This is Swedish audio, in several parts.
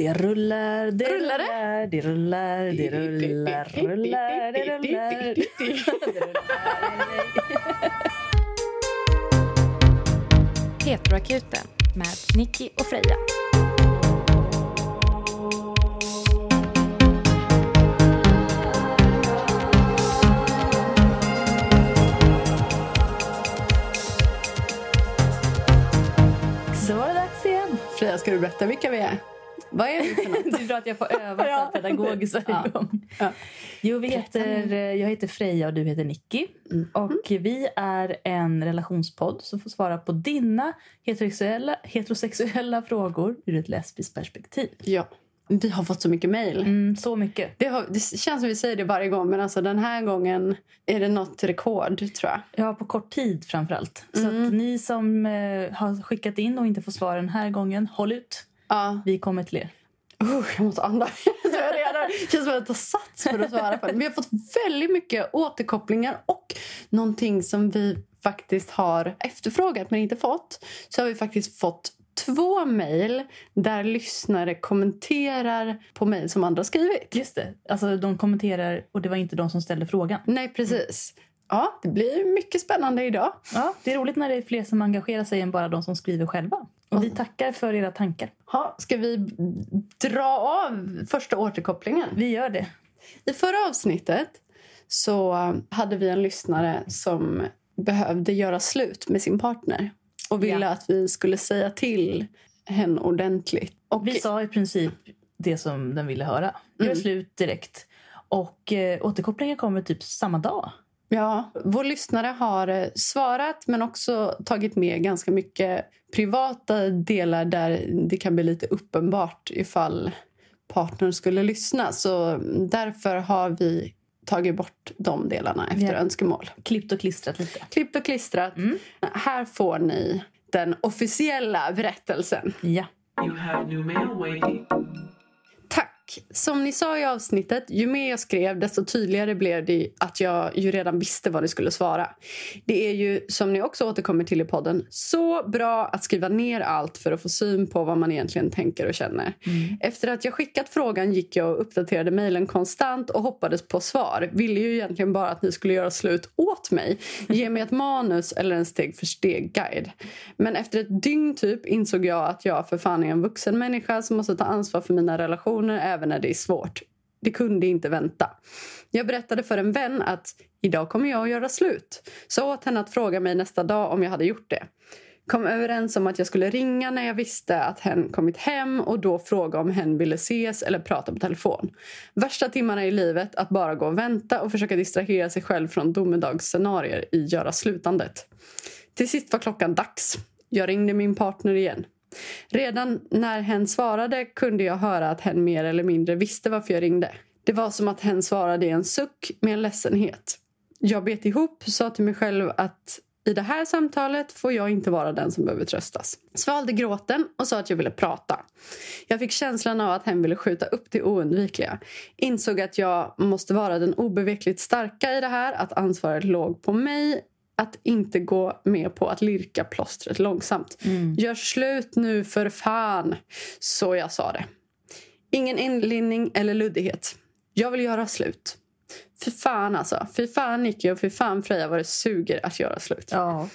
Det rullar, det Rullar det? rullar, det rullar, det rullar, rullar, det rullar. Petroakuten med Nicky och Freja. Så var det dags igen. Freja, ska du berätta vilka vi är? Vad är vi för något? Det är bra att jag får öva så Ja. pedagogiskt varje gång. Ja. Jo, vi heter, jag heter Freja och du heter Nicky. Mm. Och vi är en relationspodd som får svara på dina heterosexuella, heterosexuella frågor ur ett lesbiskt perspektiv. Ja, vi har fått så mycket mejl. Mm, så mycket. Det, har, det känns som vi säger det varje gång, men alltså den här gången är det något rekord, tror jag. Ja, på kort tid framför allt. Så Mm. att ni som eh, har skickat in och inte får svar den här gången, håll ut. Ja. Vi kommer till er. Uh, jag måste andas. Jag redan- känns som att jag tar sats för att svara på det. Vi har fått väldigt mycket återkopplingar och någonting som vi faktiskt har efterfrågat men inte fått. Så har vi faktiskt fått två mejl där lyssnare kommenterar på mejl som andra skrivit. Just det. Alltså, de kommenterar och det var inte de som ställde frågan. Nej, precis. Ja, det blir mycket spännande idag. Ja, det är roligt när det är fler som engagerar sig än bara de som skriver själva. Och vi tackar för era tankar. Ha, ska vi dra av första återkopplingen? Vi gör det. I förra avsnittet så hade vi en lyssnare som behövde göra slut med sin partner och ville Ja. att vi skulle säga till henne ordentligt. Och Vi sa i princip det som den ville höra. Gör Mm. slut direkt. Och eh, återkopplingen kommer typ samma dag. Ja, vår lyssnare har eh, svarat men också tagit med ganska mycket privata delar där det kan bli lite uppenbart ifall partnern skulle lyssna. Så därför har vi tagit bort de delarna efter Ja. önskemål. Klippt och klistrat lite. Klippt och klistrat. Mm. Här får ni den officiella berättelsen. Ja. You Som ni sa i avsnittet, ju mer jag skrev desto tydligare blev det att jag ju redan visste vad ni skulle svara. Det är ju, som ni också återkommer till i podden, så bra att skriva ner allt för att få syn på vad man egentligen tänker och känner. Efter att jag skickat frågan gick jag och uppdaterade mejlen konstant och hoppades på svar. Ville ju egentligen bara att ni skulle göra slut åt mig. Ge mig ett manus eller en steg för steg-guide. Men efter ett dygn typ insåg jag att jag för fan är en vuxen människa som måste ta ansvar för mina relationer även när det är svårt. Det kunde inte vänta. Jag berättade för en vän att idag kommer jag att göra slut. Så åt henne att fråga mig nästa dag om jag hade gjort det. Kom överens om att jag skulle ringa när jag visste att hen kommit hem och då fråga om hen ville ses eller prata på telefon. Värsta timmarna i livet att bara gå och vänta och försöka distrahera sig själv från domedagsscenarier i göra slutandet. Till sist var klockan dags. Jag ringde min partner igen. Redan när hen svarade kunde jag höra att hen mer eller mindre visste varför jag ringde. Det var som att hen svarade i en suck med en ledsenhet. Jag bet ihop, sa till mig själv att i det här samtalet får jag inte vara den som behöver tröstas. Svalde gråten och sa att jag ville prata. Jag fick känslan av att hen ville skjuta upp det oundvikliga. Insåg att jag måste vara den obevekligt starka i det här, att ansvaret låg på mig att inte gå med på att lirka plåstret långsamt. Gör slut nu för fan. Så jag sa det. Ingen inlindning eller luddighet. Jag vill göra slut. Fy fan alltså. Fy fan Nicky och fy fan Freja vad det suger att göra slut. Ja.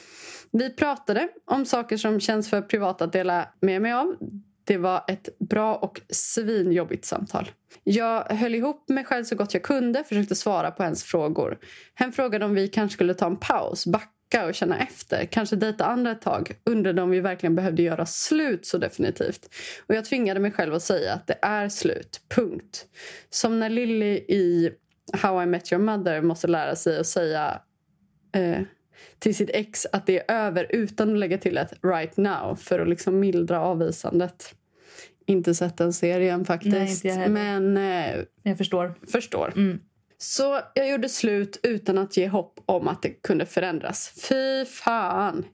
Vi pratade om saker som känns för privat att dela med mig av. Det var ett bra och svinjobbigt samtal. Jag höll ihop mig själv så gott jag kunde, försökte svara på hennes frågor. Hen frågade om vi kanske skulle ta en paus, backa och känna efter. Kanske dejta andra ett tag. Undrade om vi verkligen behövde göra slut så definitivt. Och jag tvingade mig själv att säga att det är slut. Punkt. Som när Lily i How I Met Your Mother måste lära sig att säga eh, till sitt ex att det är över utan att lägga till ett right now för att liksom mildra avvisandet. Inte sett den serien faktiskt, Nej, men eh, Jag förstår. förstår. Mm. Så jag gjorde slut utan att ge hopp om att det kunde förändras. Fy fan!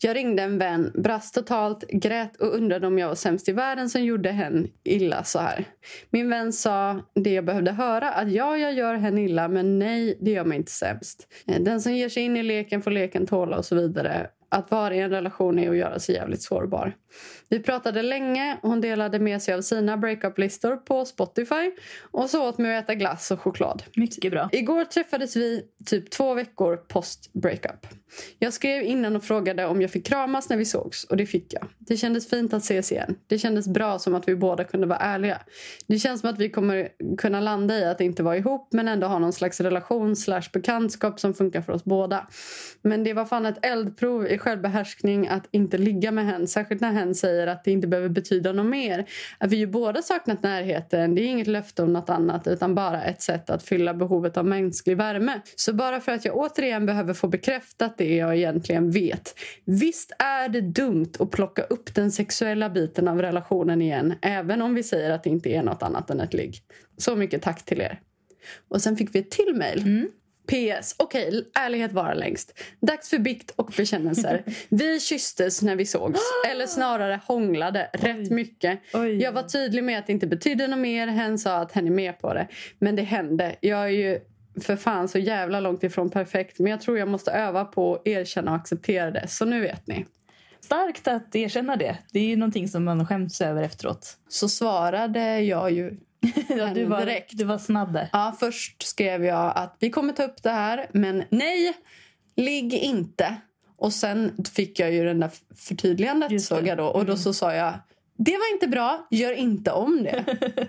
Jag ringde en vän, brast totalt, grät och undrade om jag var sämst i världen som gjorde henne illa så här. Min vän sa det jag behövde höra, att ja, jag gör henne illa, men nej, det gör mig inte sämst. Eh, den som ger sig in i leken får leken tåla och så vidare. Att vara i en relation är att göra sig jävligt sårbar. Vi pratade länge och hon delade med sig av sina breakup-listor på Spotify och så åt med att äta glass och choklad. Mycket bra. Igår träffades vi typ två veckor post breakup. Jag skrev innan och frågade om jag fick kramas när vi sågs och det fick jag. Det kändes fint att ses igen. Det kändes bra som att vi båda kunde vara ärliga. Det känns som att vi kommer kunna landa i att inte vara ihop men ändå ha någon slags relation slash bekantskap som funkar för oss båda. Men det var fan ett eldprov i självbehärskning att inte ligga med henne. Särskilt när hen säger att det inte behöver betyda något mer. Att vi ju båda saknat närheten. Det är inget löfte om något annat utan bara ett sätt att fylla behovet av mänsklig värme. Så bara för att jag återigen behöver få bekräftat det jag egentligen vet. Visst är det dumt att plocka upp den sexuella biten av relationen igen även om vi säger att det inte är något annat än ett ligg. Så mycket tack till er. Och sen fick vi ett till mejl. Mm. PS. Okej, ärlighet vara längst. Dags för bikt och bekännelser. Vi kysstes när vi sågs. Eller snarare hånglade rätt mycket. Oj. Jag var tydlig med att det inte betydde något mer. Hen sa att hen är med på det. Men det hände. Jag är ju för fan så jävla långt ifrån perfekt. Men jag tror jag måste öva på att erkänna och acceptera det. Så nu vet ni. Starkt att erkänna det. Det är ju någonting som man skäms över efteråt. Så svarade jag ju Ja, du, var, direkt. du var snabb där. Ja, först skrev jag att vi kommer ta upp det här, men nej, ligg inte. Och sen fick jag ju den där förtydligandet såg jag då. Och då så sa jag, det var inte bra, gör inte om det.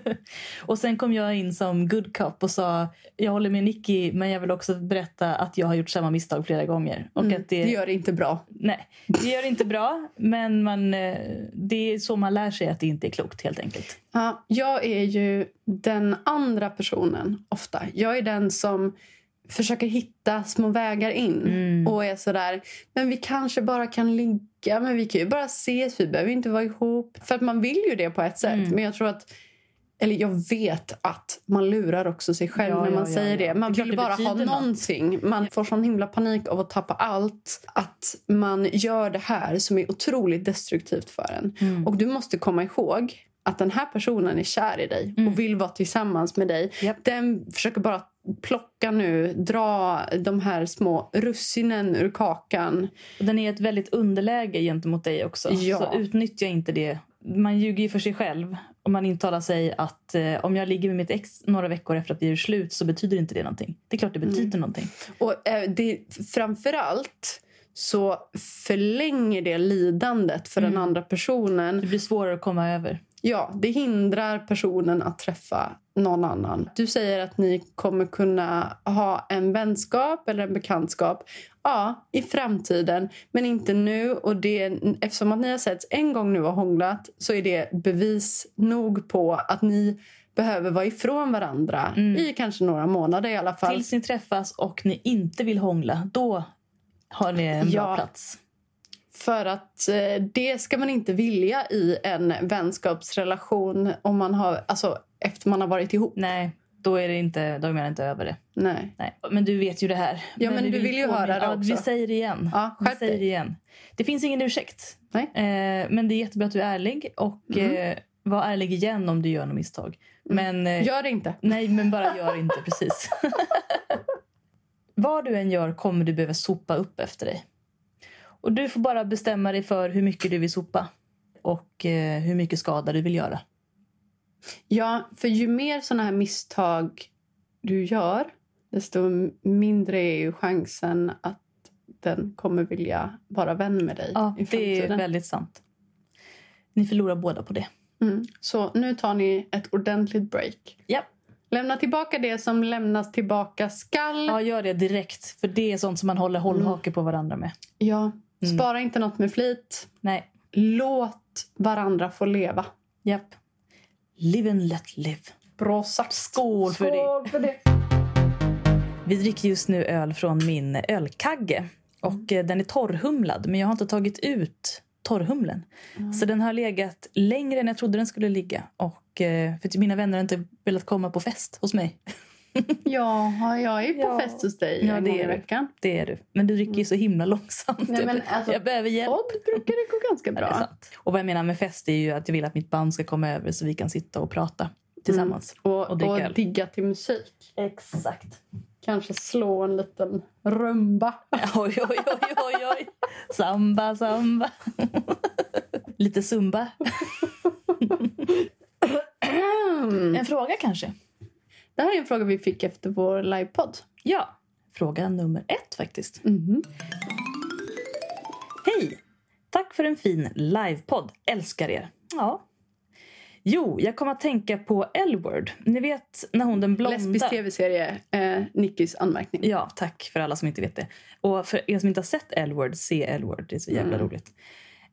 Och sen kom jag in som good cop och sa jag håller med Nicky men jag vill också berätta att jag har gjort samma misstag flera gånger. Och att det, Det gör inte bra. nej, det gör inte bra men man, eh, det är så man lär sig att det inte är klokt helt enkelt. Ja, jag är ju den andra personen ofta. Jag är den som försöker hitta små vägar in och är sådär, men vi kanske bara kan ligga, men vi kan ju bara ses, vi behöver inte vara ihop. För att man vill ju det på ett sätt, men jag tror att eller jag vet att man lurar också sig själv Ja, när man ja, säger ja. det. Man Det vill bara ha något. någonting. Man får sån himla panik av att tappa allt. Att man gör det här som är otroligt destruktivt för en. Mm. Och du måste komma ihåg att den här personen är kär i dig och vill vara tillsammans med dig. Japp. Den försöker bara plocka nu, dra de här små russinen ur kakan. Och den är ett väldigt underläge gentemot dig också. Ja. Så utnyttja inte det. Man ljuger ju för sig själv. Och man intalar sig att eh, om jag ligger med mitt ex några veckor efter att vi gör slut så betyder inte det någonting. Det är klart det betyder någonting. Och eh, det, framförallt så förlänger det lidandet för den andra personen. Det blir svårare att komma över. Ja, det hindrar personen att träffa någon annan. Du säger att ni kommer kunna ha en vänskap eller en bekantskap. Ja, i framtiden, men inte nu. Och det, eftersom att ni har setts en gång nu och hånglat så är det bevis nog på att ni behöver vara ifrån varandra i kanske några månader i alla fall. Tills ni träffas och ni inte vill hångla, då har ni en bra Ja. plats. För att eh, det ska man inte vilja i en vänskapsrelation om man har, alltså, efter man har varit ihop. Nej, då är, det inte, då är man inte över det. Nej. Nej. Men du vet ju det här. Ja, men vi du vill ju påminna- höra det ja, också. Vi säger det igen. Ja, vi säger det igen. Det finns ingen ursäkt. Nej. Eh, men det är jättebra att du är ärlig. Och Mm. eh, var ärlig igen om du gör något misstag. Men, eh, Gör det inte. Nej, men bara gör inte precis. Vad du än gör kommer du behöva sopa upp efter dig. Och du får bara bestämma dig för hur mycket du vill sopa. Och eh, hur mycket skada du vill göra. Ja, för ju mer såna här misstag du gör desto mindre är ju chansen att den kommer vilja vara vän med dig Ja, det är väldigt sant. Ni förlorar båda på det. Mm. Så nu tar ni ett ordentligt break. Ja. Lämna tillbaka det som lämnas tillbaka skall. Ja, gör det direkt. För det är sånt som man håller hållhake på varandra med. Ja. Mm. Spara inte något med flit. Nej. Låt varandra få leva. Japp. Live and let live. Bra sagt. Skål för det. Skål för det. Vi dricker just nu öl från min ölkagge. Och eh, den är torrhumlad, men jag har inte tagit ut torrhumlen. Så den har legat längre än jag trodde den skulle ligga. Och eh, för mina vänner har inte velat komma på fest hos mig. Ja, jag är på Ja. fest hos dig Ja, det är du. veckan. Det är du. Men du dricker ju så himla långsamt. Nej, men alltså, jag behöver hjälp. Podd brukar det gå ganska Ja, bra. sant. Och vad jag menar med fest är ju att jag vill att mitt band ska komma över så vi kan sitta och prata tillsammans. Och, Och dricka och öl. digga till musik. Exakt. kanske slå en liten rumba. Oj, oj, oj, oj, oj. Samba, samba. Lite zumba. En fråga kanske? Det här är en fråga vi fick efter vår livepodd. Ja. Fråga nummer ett faktiskt. Mhm. Hej! Tack för en fin livepodd. Älskar er. Ja. Jo, jag kom att tänka på L-word. Ni vet när hon den blonda... Lesbisk tv-serie, eh, Nickys anmärkning. Ja, tack för alla som inte vet det. Och för er som inte har sett L-word, se L-word. Det är så jävla Mm. roligt.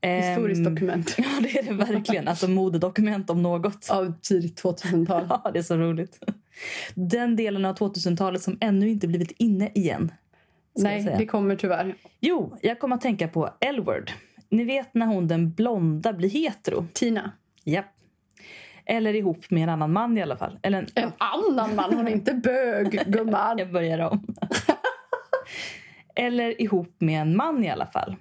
Historiskt Ehm, dokument Ja, det är det verkligen. Alltså modedokument om något. av tidigt 2000-tal. Ja, det är så roligt. Den delen av 2000-talet som ännu inte blivit inne igen. Nej, det kommer tyvärr. Jo, jag kommer att tänka på L-word. Ni vet när hon den blonda blir hetero? Tina. Japp. Eller ihop med en annan man i alla fall. Eller en, En annan man, hon är inte bög, gumman. Jag börjar om. Eller ihop med en man i alla fall.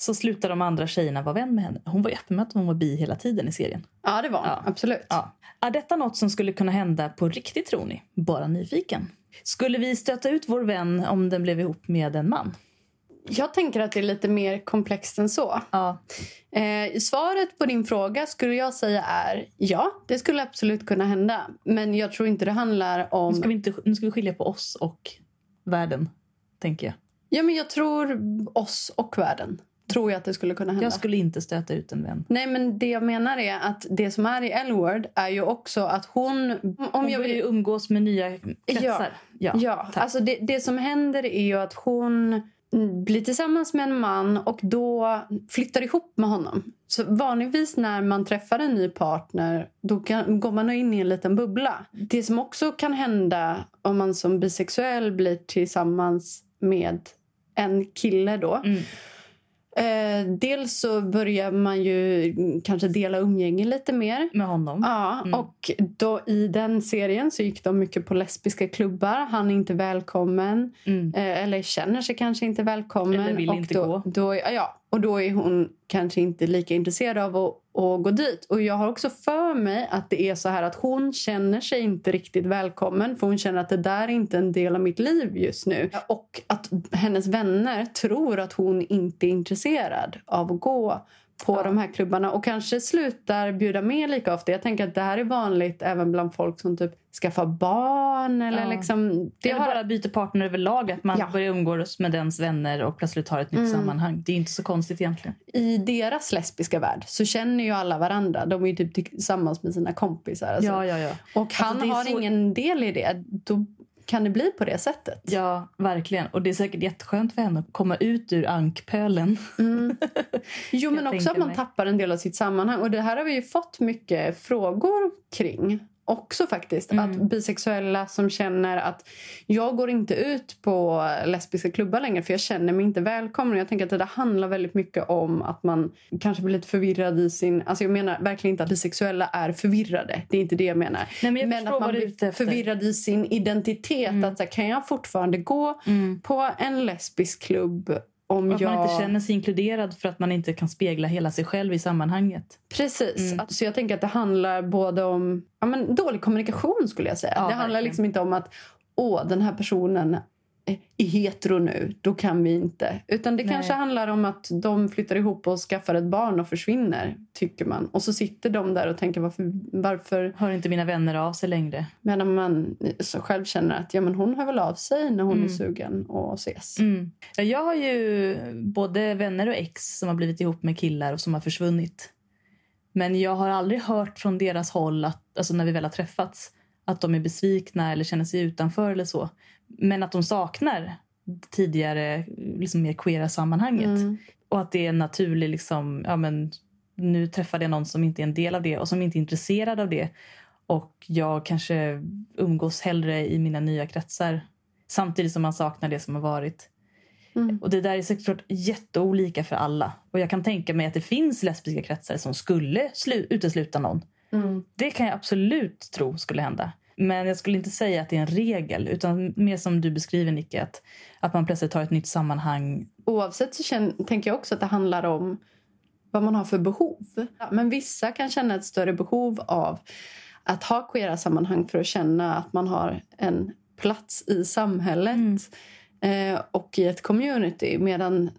Så slutar de andra tjejerna vara vän med henne. Hon var ju öppen med att hon var bi hela tiden i serien. Ja, det var hon. Ja. Absolut. Ja. Är detta något som skulle kunna hända på riktigt tror ni? Bara nyfiken. Skulle vi stöta ut vår vän om den blev ihop med en man? Jag tänker att det är lite mer komplext än så. Ja. Eh, svaret på din fråga skulle jag säga är ja, det skulle absolut kunna hända. Men jag tror inte det handlar om... Nu ska vi, inte, nu ska vi skilja på oss och världen, tänker jag. Ja, men jag tror oss och världen. Tror jag att det skulle kunna hända. Jag skulle inte stöta ut en vän. Nej, men det jag menar är att det som är i L-word är ju också att hon... Om Hon jag vill ju umgås med nya kretsar. Ja, Ja, tack. alltså det, det som händer är ju att hon blir tillsammans med en man och då flyttar ihop med honom. Så vanligtvis när man träffar en ny partner då kan, går man in i en liten bubbla. Det som också kan hända om man som bisexuell blir tillsammans med en kille då. Mm. Eh, dels så börjar man ju kanske dela umgänge lite mer. Med honom. Ja, Mm. och då i den serien så gick de mycket på lesbiska klubbar. Han är inte välkommen, Mm. eh, eller känner sig kanske inte välkommen. Eller vill och inte då, gå. Då, ja, och då är hon kanske inte lika intresserad av att, att gå dit. Och jag har också för mig att det är så här att hon känner sig inte riktigt välkommen för hon känner att det där är inte en del av mitt liv just nu. Och att hennes vänner tror att hon inte är intresserad av att gå på Ja. de här klubbarna och kanske slutar bjuda med lika ofta. Jag tänker att det här är vanligt även bland folk som typ skaffar barn eller Ja. liksom... Det Eller har, bara byter partner överlag. Att man Ja. börjar umgås med dens vänner och plötsligt har ett nytt Mm. sammanhang. Det är inte så konstigt egentligen. I deras lesbiska värld så känner ju alla varandra. De är ju typ tillsammans med sina kompisar. Alltså. Ja, ja, ja. Och han Alltså, det är har så- ingen del i det. Då kan det bli på det sättet. Ja, verkligen. Och det är säkert jätteskönt för henne att komma ut ur ankpölen. Mm. Jo, men också att man mig. tappar en del av sitt sammanhang. Och Det här har vi ju fått mycket frågor kring. Också faktiskt. Mm. Att bisexuella som känner att jag går inte ut på lesbiska klubbar längre för jag känner mig inte välkommen. Jag tänker att det handlar väldigt mycket om att man kanske blir lite förvirrad i sin... Alltså jag menar verkligen inte att bisexuella är förvirrade. Det är inte det jag menar. Nej, men jag men att man blir förvirrad i sin identitet. Mm. Att så här, Kan jag fortfarande gå Mm. på en lesbisk klubb om att jag... man inte känner sig inkluderad för att man inte kan spegla hela sig själv i sammanhanget. Precis. Mm. Att- Så jag tänker att det handlar både om ja, men dålig kommunikation skulle jag säga. Ja, det handlar verkligen. liksom inte om att åh, den här personen är hetero nu, då kan vi inte. Utan det Nej. kanske handlar om att de flyttar ihop och skaffar ett barn och försvinner, tycker man. Och så sitter de där och tänker varför, varför Hör inte mina vänner av sig längre? medan man så själv känner att ja, men hon hör väl av sig när hon Mm. är sugen och ses. Mm. Ja, jag har ju både vänner och ex som har blivit ihop med killar och som har försvunnit. Men jag har aldrig hört från deras håll, att, alltså när vi väl har träffats, att de är besvikna eller känner sig utanför eller så. Men att de saknar tidigare liksom mer queera sammanhanget. Mm. Och att det är en naturlig, liksom, ja men nu träffade jag någon som inte är en del av det och som inte är intresserad av det. Och jag kanske umgås hellre i mina nya kretsar samtidigt som man saknar det som har varit. Mm. Och det där är såklart jätteolika för alla. Och jag kan tänka mig att det finns lesbiska kretsar som skulle slu- utesluta någon. Mm. Det kan jag absolut tro skulle hända. Men jag skulle inte säga att det är en regel. Utan mer som du beskriver, Nicky. Att, att man plötsligt har ett nytt sammanhang. Oavsett så känn, tänker jag också att det handlar om vad man har för behov. Ja, Men vissa kan känna ett större behov av att ha queera sammanhang för att känna att man har en plats i samhället Mm. eh, och i ett community. Medan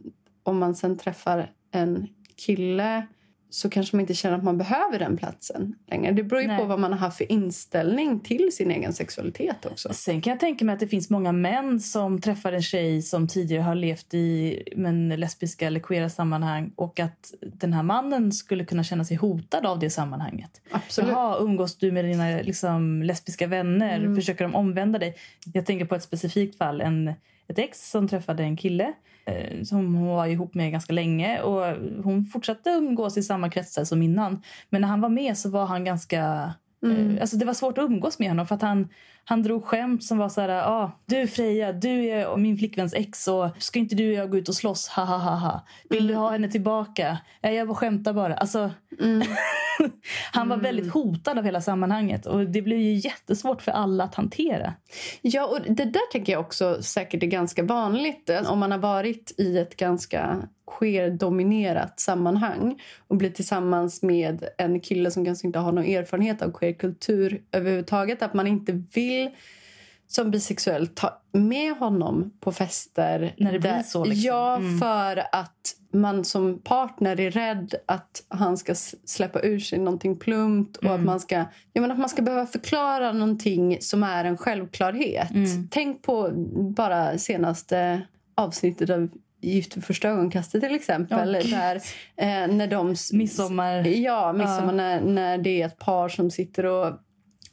om man sen träffar en kille så kanske man inte känner att man behöver den platsen längre. Det beror ju Nej. på vad man har haft för inställning till sin egen sexualitet också. Sen kan jag tänka mig att det finns många män som träffar en tjej som tidigare har levt i men, lesbiska eller queera sammanhang och att den här mannen skulle kunna känna sig hotad av det sammanhanget. Absolut. Jaha, umgås du med dina liksom, lesbiska vänner? Mm. Försöker de omvända dig? Jag tänker på ett specifikt fall. En, ett ex som träffade en kille eh, som hon var ihop med ganska länge. Och Hon fortsatte umgås i samma kretsar som innan. Men när han var med så var han ganska... Mm. Eh, alltså det var svårt att umgås med honom för att han, han drog skämt som var så här, ah, du Freja, du är min flickväns ex och ska inte du och jag gå ut och slåss, ha ha ha ha. Vill du ha henne tillbaka? Ja, jag skämtar bara. Alltså, Mm. han var väldigt hotad av hela sammanhanget och det blev ju jättesvårt för alla att hantera. Ja, och det där tänker jag också säkert är ganska vanligt. Om man har varit i ett ganska queer-dominerat sammanhang och blir tillsammans med en kille som kanske inte har någon erfarenhet av queer-kultur överhuvudtaget. Att man inte vill som bisexuell ta med honom på fester. När det blir så, liksom. Ja, Mm. för att man som partner är rädd att han ska släppa ur sig någonting plumpt och Mm. att man ska jag menar, att man ska behöva förklara någonting som är en självklarhet. Mm. Tänk på bara senaste avsnittet av Gift vid första ögonkastet till exempel. Gud. där, eh, när de Midsommar. Ja, midsommar Ja. När, när det är ett par som sitter och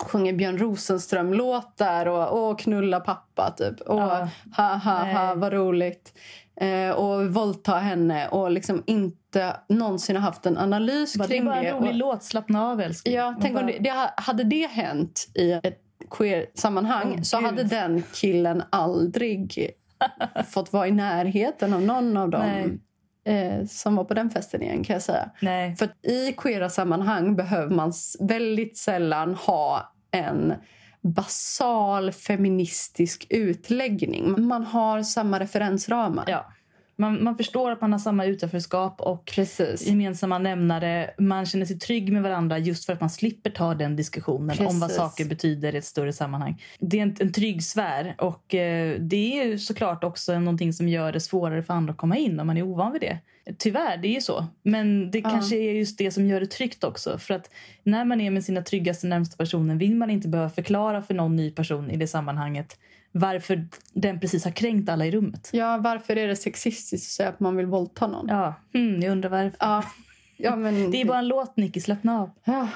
sjunger Björn Rosenström-låtar och, och knulla pappa. Typ. Och Ja. ha, ha, ha, Nej. vad roligt. Eh, och våldta henne och liksom inte någonsin haft en analys Bara, det är kring bara en rolig och, låt, slappna av älskling. Ja, tänk om bara- det, det, ha- hade det hänt i ett queer-sammanhang Åh, så Gud. hade den killen aldrig fått vara i närheten av någon av dem eh, som var på den festen igen kan jag säga. Nej. För i queera sammanhang behöver man väldigt sällan ha en basal feministisk utläggning. Man har samma referensramar. Ja. Man, man förstår att man har samma utanförskap och Precis. gemensamma nämnare. Man känner sig trygg med varandra just för att man slipper ta den diskussionen om vad Precis. saker betyder i ett större sammanhang. Det är en, en trygg sfär och eh, det är ju såklart också någonting som gör det svårare för andra att komma in om man är ovan vid det. Tyvärr, det är ju så. Men det Ja. kanske är just det som gör det tryggt också. För att när man är med sina tryggaste närmsta personer vill man inte behöva förklara för någon ny person i det sammanhanget varför den precis har kränkt alla i rummet. Ja, varför är det sexistiskt att säga att man vill våldta någon? Ja, hmm, jag undrar varför. Ja. Ja, men... Det är bara en låt, Nicky. Slappna av. Ja,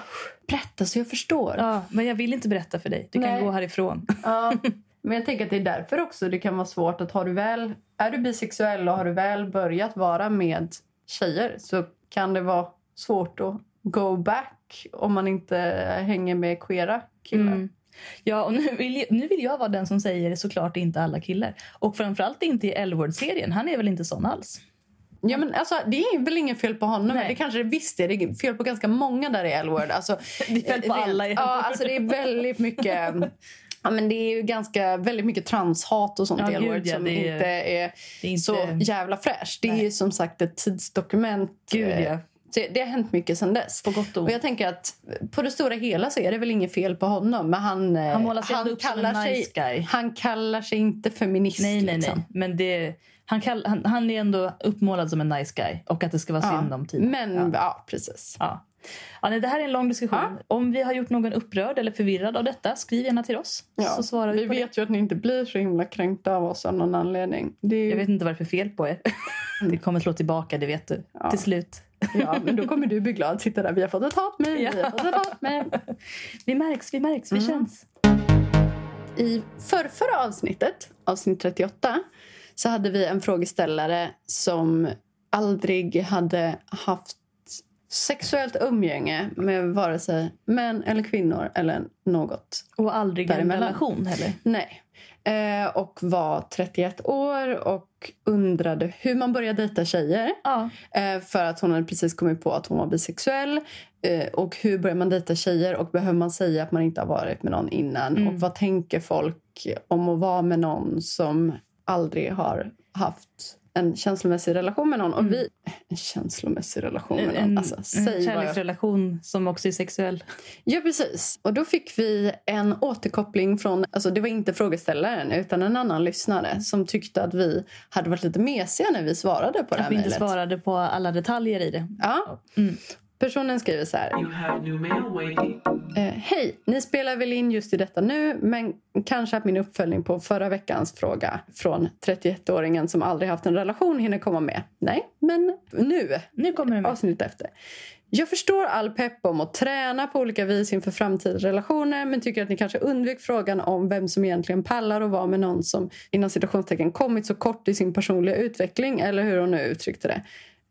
berätta så jag förstår. Ja, men jag vill inte berätta för dig. Du Nej. kan gå härifrån. Ja. Men jag tänker att det är därför också det kan vara svårt att har du väl, är du bisexuell och har du väl börjat vara med tjejer så kan det vara svårt att go back om man inte hänger med queera killar. Mm. Ja, och nu vill, nu vill jag vara den som säger såklart inte alla killar. Och framförallt inte i L-word-serien. Han är väl inte sån alls? Ja, men alltså, det är väl inget fel på honom, Nej. men det kanske det visst är. Det är fel på ganska många där i L-word. Alltså, Det är fel på rent- alla i Ja, alltså det är väldigt mycket... Ja, men det är ju ganska, väldigt mycket transhat och sånt Ja, i gud, ja, som är- inte är är inte... så jävla fräscht. Det är som sagt ett tidsdokument. Gud, Eh, ja. Så det har hänt mycket sen dess. På gott och Och jag tänker att på det stora hela så är det väl inget fel på honom. Men han, eh, Han målar sig ändå upp som en nice sig, guy. han kallar sig inte feminist. Nej, nej, liksom. nej. Men det, han, kall, han, han är ändå uppmålad som en nice guy. Och att det ska vara Ja. synd om tiden. Men Ja. ja, precis. Ja. Ja, nej, det här är en lång diskussion. Ja. Om vi har gjort någon upprörd eller förvirrad av detta, skriv gärna till oss. Ja. Så svarar vi, Vi på det. vet ju att ni inte blir så himla kränkta av oss av någon anledning. Ju, Jag vet inte varför fel på er. Det kommer slå tillbaka, det vet du. Ja. Till slut. Ja, men då kommer du bli glad. Sitta där, vi har fått ett hatmejl, vi har Ja. fått ett hatmejl. Vi märks, vi märks, vi Mm. känns. I förrförra avsnittet, avsnitt 38, så hade vi en frågeställare som aldrig hade haft sexuellt umgänge med vare sig män eller kvinnor eller något. Och aldrig en Däremellan. relation heller. Nej. Eh, och var 31 år och undrade hur man börjar dejta tjejer. Ja. Eh, för att hon hade precis kommit på att hon var bisexuell. Eh, och hur börjar man dejta tjejer och behöver man säga att man inte har varit med någon innan? Mm. Och vad tänker folk om att vara med någon som aldrig har haft en känslomässig relation med någon. Och vi, en känslomässig relation med någon. En, alltså, en säg vad jag kärleksrelation som också är sexuell. Ja, precis. Och då fick vi en återkoppling från, alltså det var inte frågeställaren utan en annan lyssnare som tyckte att vi hade varit lite mesiga när vi svarade på det Att här vi inte svarade på alla detaljer i det. Ja. Mm. Personen skriver så här. Eh, Hej, ni spelar väl in just i detta nu men kanske att min uppföljning på förra veckans fråga från 31-åringen som aldrig haft en relation hinner komma med. Nej, men nu. Nu kommer det med. avsnitt efter. Jag förstår all pepp om att träna på olika vis inför framtida relationer men tycker att ni kanske undvek frågan om vem som egentligen pallar att vara med någon som inom citationstecken kommit så kort i sin personliga utveckling eller hur hon nu uttryckte det.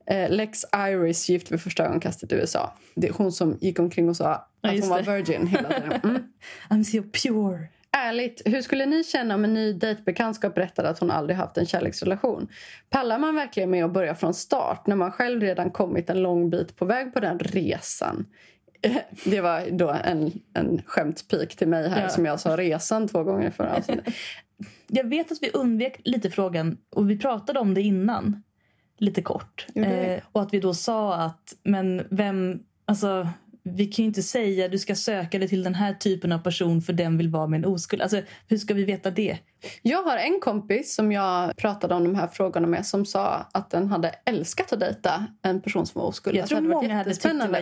Eh, Lex Iris, gift vid första ögonkastet i USA. Det är hon som gick omkring och sa att hon var det. virgin hela tiden. Mm. I'm so pure. Ärligt, hur skulle ni känna om en ny dejtbekantskap berättade att hon aldrig haft en kärleksrelation? Pallar man verkligen med att börja från start när man själv redan kommit en lång bit på väg på den resan? Det var då en, en skämtpik till mig här Ja. som jag sa resan två gånger förra avsnittet. Jag vet att vi undvek lite frågan och vi pratade om det innan. Lite kort. Eh, och att vi då sa att men vem, alltså vi kan ju inte säga du ska söka dig till den här typen av person för den vill vara med en oskuld. Alltså hur ska vi veta det? Jag har en kompis som jag pratade om de här frågorna med som sa att den hade älskat att dejta en person som var oskuld. Jag Alltså, tror det varit många hade tyckt det var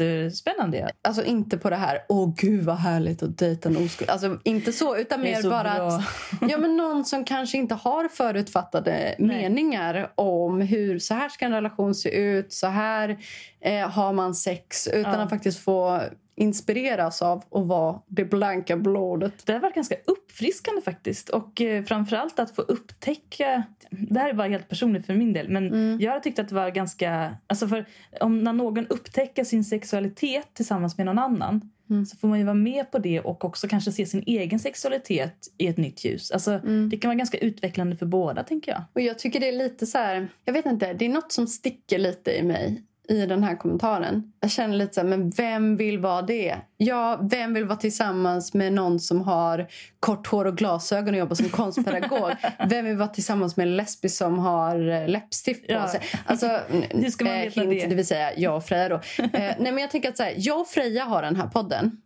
jättespännande. Alltså inte på det här, åh gud vad härligt att dejta en oskuld. Alltså inte så, utan mer så bara bra. att ja, men någon som kanske inte har förutfattade Nej. meningar om hur så här ska en relation se ut, så här eh, har man sex. Utan Ja. att faktiskt få inspireras av att vara det blanka blodet. Det har varit ganska uppfriskande faktiskt. Och eh, framförallt att få upptäcka... Det här är bara helt personligt för min del. Men Mm. jag har tyckt att det var ganska... Alltså för om när någon upptäcker sin sexualitet tillsammans med någon annan Mm. så får man ju vara med på det och också kanske se sin egen sexualitet i ett nytt ljus. Alltså, Mm. Det kan vara ganska utvecklande för båda, tänker jag. Och jag tycker det är lite så här, jag vet inte, det är något som sticker lite i mig i den här kommentaren. Jag känner lite så här, men vem vill vara det? Ja, vem vill vara tillsammans med någon som har kort hår och glasögon och jobbar som konstpedagog? vem vill vara tillsammans med en lesbisk som har eh, läppstift på Ja. sig? Alltså, Hur ska man veta hint, det? det vill säga jag och Freja då. eh, nej, men jag tänker att så här, jag och Freja har den här podden.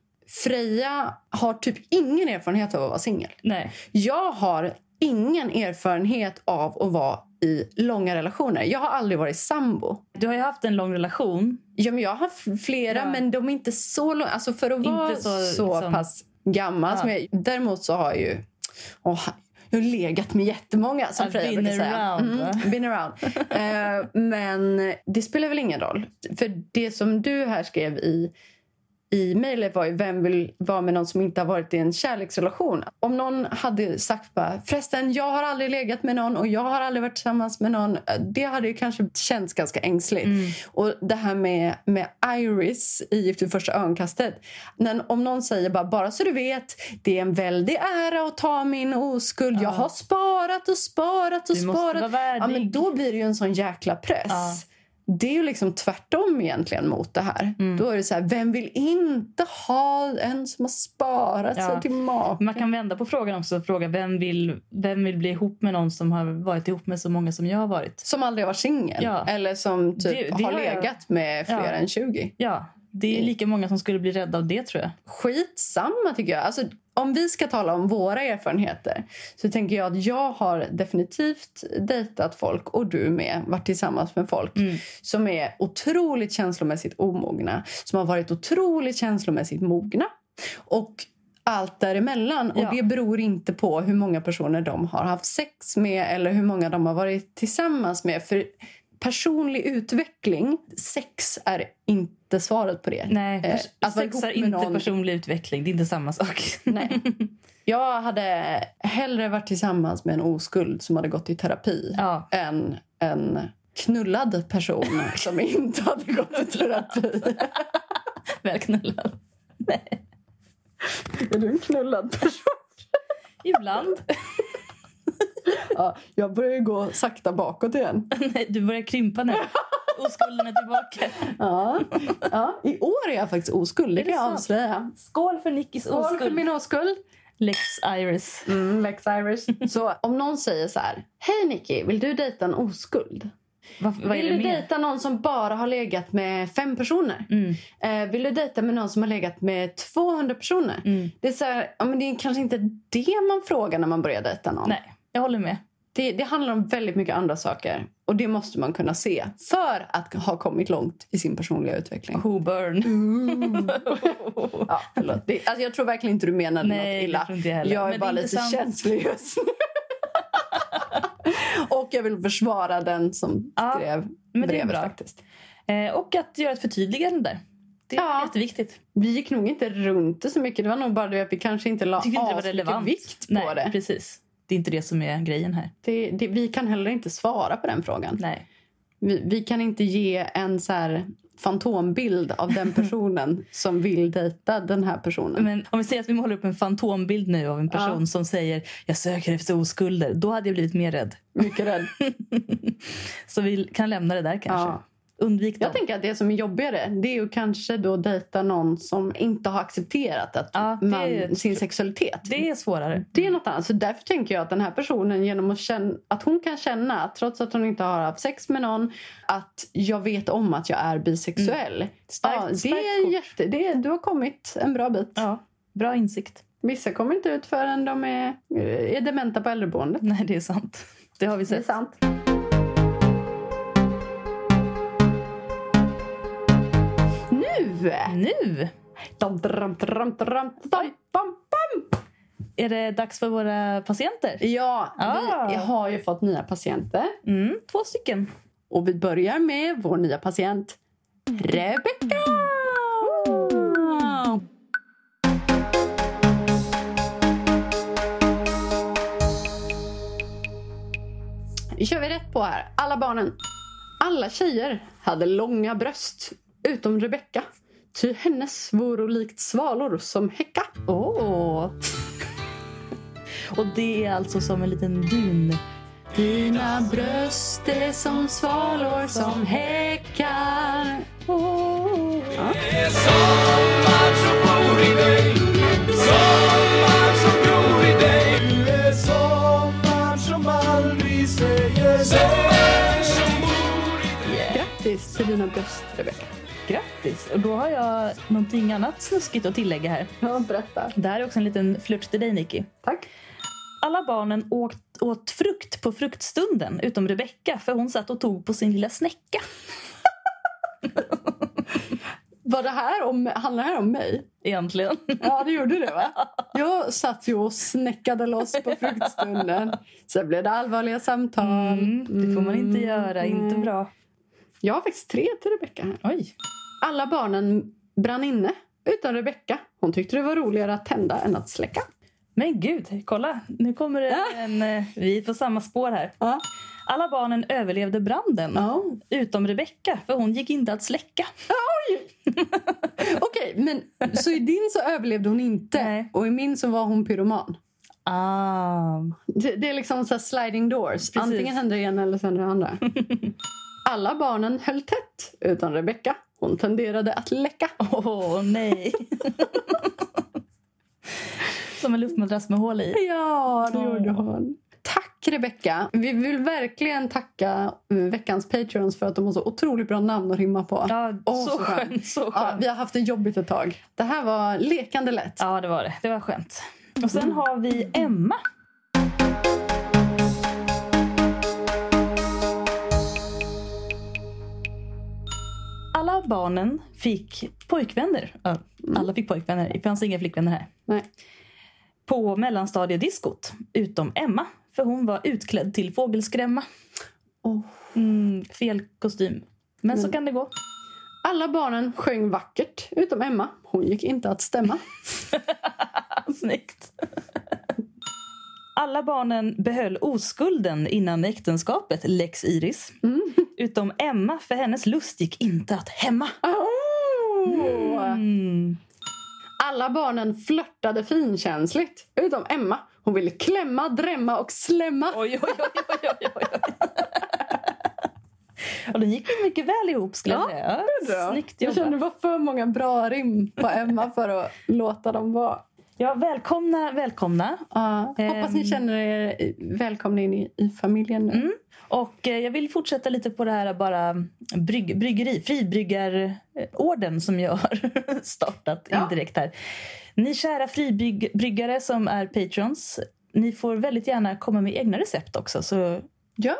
Freja har typ ingen erfarenhet av att vara singel. Jag har ingen erfarenhet av att vara i långa relationer. Jag har aldrig varit sambo. Du har ju haft en lång relation. Ja, men jag har haft flera, Ja. men de är inte så långa. Alltså för att Inte vara så, så, liksom- pass gammal. Ja. Som jag, däremot så har jag ju... åh, jag har legat med jättemånga, som I've Freja been brukar säga. around, va? Mm, been around. Eh, men det spelar väl ingen roll. För det som du här skrev i i mejlet var ju vem vill vara med någon som inte har varit i en kärleksrelation. Om någon hade sagt bara förresten jag har aldrig legat med någon och jag har aldrig varit tillsammans med någon. Det hade ju kanske känts ganska ängsligt. Mm. Och det här med, med Iris i Gift vid första ögonkastet. När, om någon säger bara, bara så du vet, det är en väldig ära att ta min oskuld. Jag har sparat och sparat och Du måste sparat. vara värdig. Ja, men då blir det ju en sån jäkla press. Ja. Det är ju liksom tvärtom egentligen mot det här. Mm. Då är det så här, vem vill inte ha en som har sparat Ja. sig till mat? Man kan vända på frågan också och fråga vem vill, vem vill bli ihop med någon som har varit ihop med så många som jag har varit. Som aldrig har varit singel. Ja. Eller som typ Det- det har har jag- legat med fler Ja. än 20. Ja, det är lika många som skulle bli rädda av det tror jag. Skitsamma tycker jag. Alltså, om vi ska tala om våra erfarenheter så tänker jag att jag har definitivt dejtat folk och du med varit tillsammans med folk Mm. som är otroligt känslomässigt omogna, som har varit otroligt känslomässigt mogna och allt däremellan. Ja. Och det beror inte på hur många personer de har haft sex med eller hur många de har varit tillsammans med. För personlig utveckling, sex är inte svaret på det. Nej, Eh, att sex är inte någon- personlig utveckling. Det är inte samma sak. Nej. Jag hade hellre varit tillsammans med en oskuld som hade gått i terapi Ja. än en knullad person som inte hade gått i terapi. Välknullad. Är du en knullad person? Ibland. Ja, jag börjar ju gå sakta bakåt igen. Nej, du börjar krympa nu. Oskulden är tillbaka. Ja. Ja, I år är jag faktiskt oskuld, det kan jag avslöja. Skål för Nickis Skål oskuld. för min oskuld. Lex Iris. Mm, Lex Iris. Så om någon säger så här. Hej Nicky, vill du dejta en oskuld? Är vill du mer? dejta någon som bara har legat med fem personer? Mm. Eh, vill du dejta med någon som har legat med 200 personer? Mm. Det, är så här, ja, men det är kanske inte det man frågar när man börjar dejta någon. Nej, jag håller med. Det, det handlar om väldigt mycket andra saker. Och det måste man kunna se för att ha kommit långt i sin personliga utveckling. Who burn? Ja, förlåt. Det, alltså jag tror verkligen inte du menade Nej, något illa. jag heller. Jag är Men bara är lite intressant. känslig just nu. Och jag vill försvara den som Ja, skrev är brevet faktiskt. Eh, och att göra ett förtydligande där. Det är Ja. jätteviktigt. Vi gick nog inte runt det så mycket. Det var nog bara det att vi kanske inte la Jag inte vikt på Nej, det. precis. Det är inte det som är grejen här. Det, det. Vi kan heller inte svara på den frågan. Nej. Vi, vi kan inte ge en så här fantombild av den personen som vill dejta den här personen. Men om vi säger att vi målar upp en fantombild nu av en person Ja. som säger jag söker efter oskulder. Då hade jag blivit mer rädd. Mycket rädd. Så vi kan lämna det där kanske. Ja. Undvik Jag dem. tänker att det som är jobbigare det är ju kanske då dejta någon som inte har accepterat att Ja, man, är- sin sexualitet. Det är svårare. Det är något annat. Så därför tänker jag att den här personen genom att känna att hon kan känna att trots att hon inte har haft sex med någon att jag vet om att jag är bisexuell. Starkt- ja, det starkt är jätte, det är, du har kommit en bra bit. Ja, bra insikt. Vissa kommer inte ut förrän de är, är dementa på äldreboendet. Nej, det är sant. Det har vi Det är sett. sant. Nu! Nu Dam, dram, dram, dram, dam, bam, bam. är det dags för våra patienter. Ja, Ah. vi har ju fått nya patienter. Mm, två stycken. Och vi börjar med vår nya patient Rebecca! Nu kör vi rätt på här. Alla barnen. Alla tjejer hade långa bröst. Utom Rebecca. Ty hennes voro likt svalor som häcka. Åh! Och det är alltså som en liten dun. Dina bröst är som svalor som häckar. Oh. Ja. Sommar som bor i dig Sommar som gror i dig Du är sommar som aldrig säger dig Grattis till dina bröst, Rebecca. Grattis! Och då har jag någonting annat snuskigt att tillägga här. Ja, berätta. Det här är också en liten flört till dig, Nicky. Tack. Alla barnen åt, åt frukt på fruktstunden, utom Rebecka för hon satt och tog på sin lilla snäcka. Var det här om, handlar det här om mig? Egentligen. Ja, det gjorde det va? Jag satt ju och snäckade loss på fruktstunden. Sen blev det allvarliga samtal. Mm, det får man inte Mm, göra. Inte nej. bra. Jag har faktiskt tre till här. Oj. Alla barnen brann inne, utom Rebecca. Hon tyckte det var roligare att tända än att släcka. Men gud, kolla. Nu kommer det en... eh, Vi är på samma spår här. Ja. Alla barnen överlevde branden. Ja. Utom Rebecka, för hon gick inte att släcka. Okej, men så i din så överlevde hon inte Nej. och i min så var hon pyroman. Ah. Det, det är liksom så här sliding doors. Antingen händer det ena eller sen det andra. Alla barnen höll tätt utan Rebecca. Hon tenderade att läcka. Åh, nej. Som en luftmadrass med hål i. Ja, det gjorde hon. Tack Rebecca. Vi vill verkligen tacka eh, veckans patreons för att de har så otroligt bra namn att rimma på. Ja, Åh, så, så skönt. skönt. Så Ja, skönt. vi har haft det jobbigt ett tag. Det här var lekande lätt. Ja, det var det. Det var skönt. Och sen har vi Emma. Alla barnen fick pojkvänner. Ja, alla fick pojkvänner. Det fanns inga flickvänner här. Nej. På mellanstadiediskot. Utom Emma. För hon var utklädd till fågelskrämma. Åh. Mm, fel kostym. Men så Men- kan det gå. Alla barnen sjöng vackert utom Emma. Hon gick inte att stämma. Snyggt. Alla barnen behöll oskulden innan äktenskapet, lex Iris. Utom Emma, för hennes lust gick inte att hämma. Oh. Mm. Alla barnen flörtade finkänsligt utom Emma. Hon ville klämma, drämma och slämma. Oj, oj, oj, oj, oj, oj. Och den gick ju mycket väl ihop skulle jag Ja, säga. Ja, Snyggt Jag kände det jobbat. var för många bra rim på Emma för att låta dem vara. Ja, välkomna, välkomna. Ja, hoppas ni Ehm. känner er välkomna in i, i familjen nu. Mm. Och eh, jag vill fortsätta lite på det här bara brygg, bryggeri, fribryggarorden som jag har startat Ja. indirekt här. Ni kära fribryggare som är patrons, ni får väldigt gärna komma med egna recept också så Ja,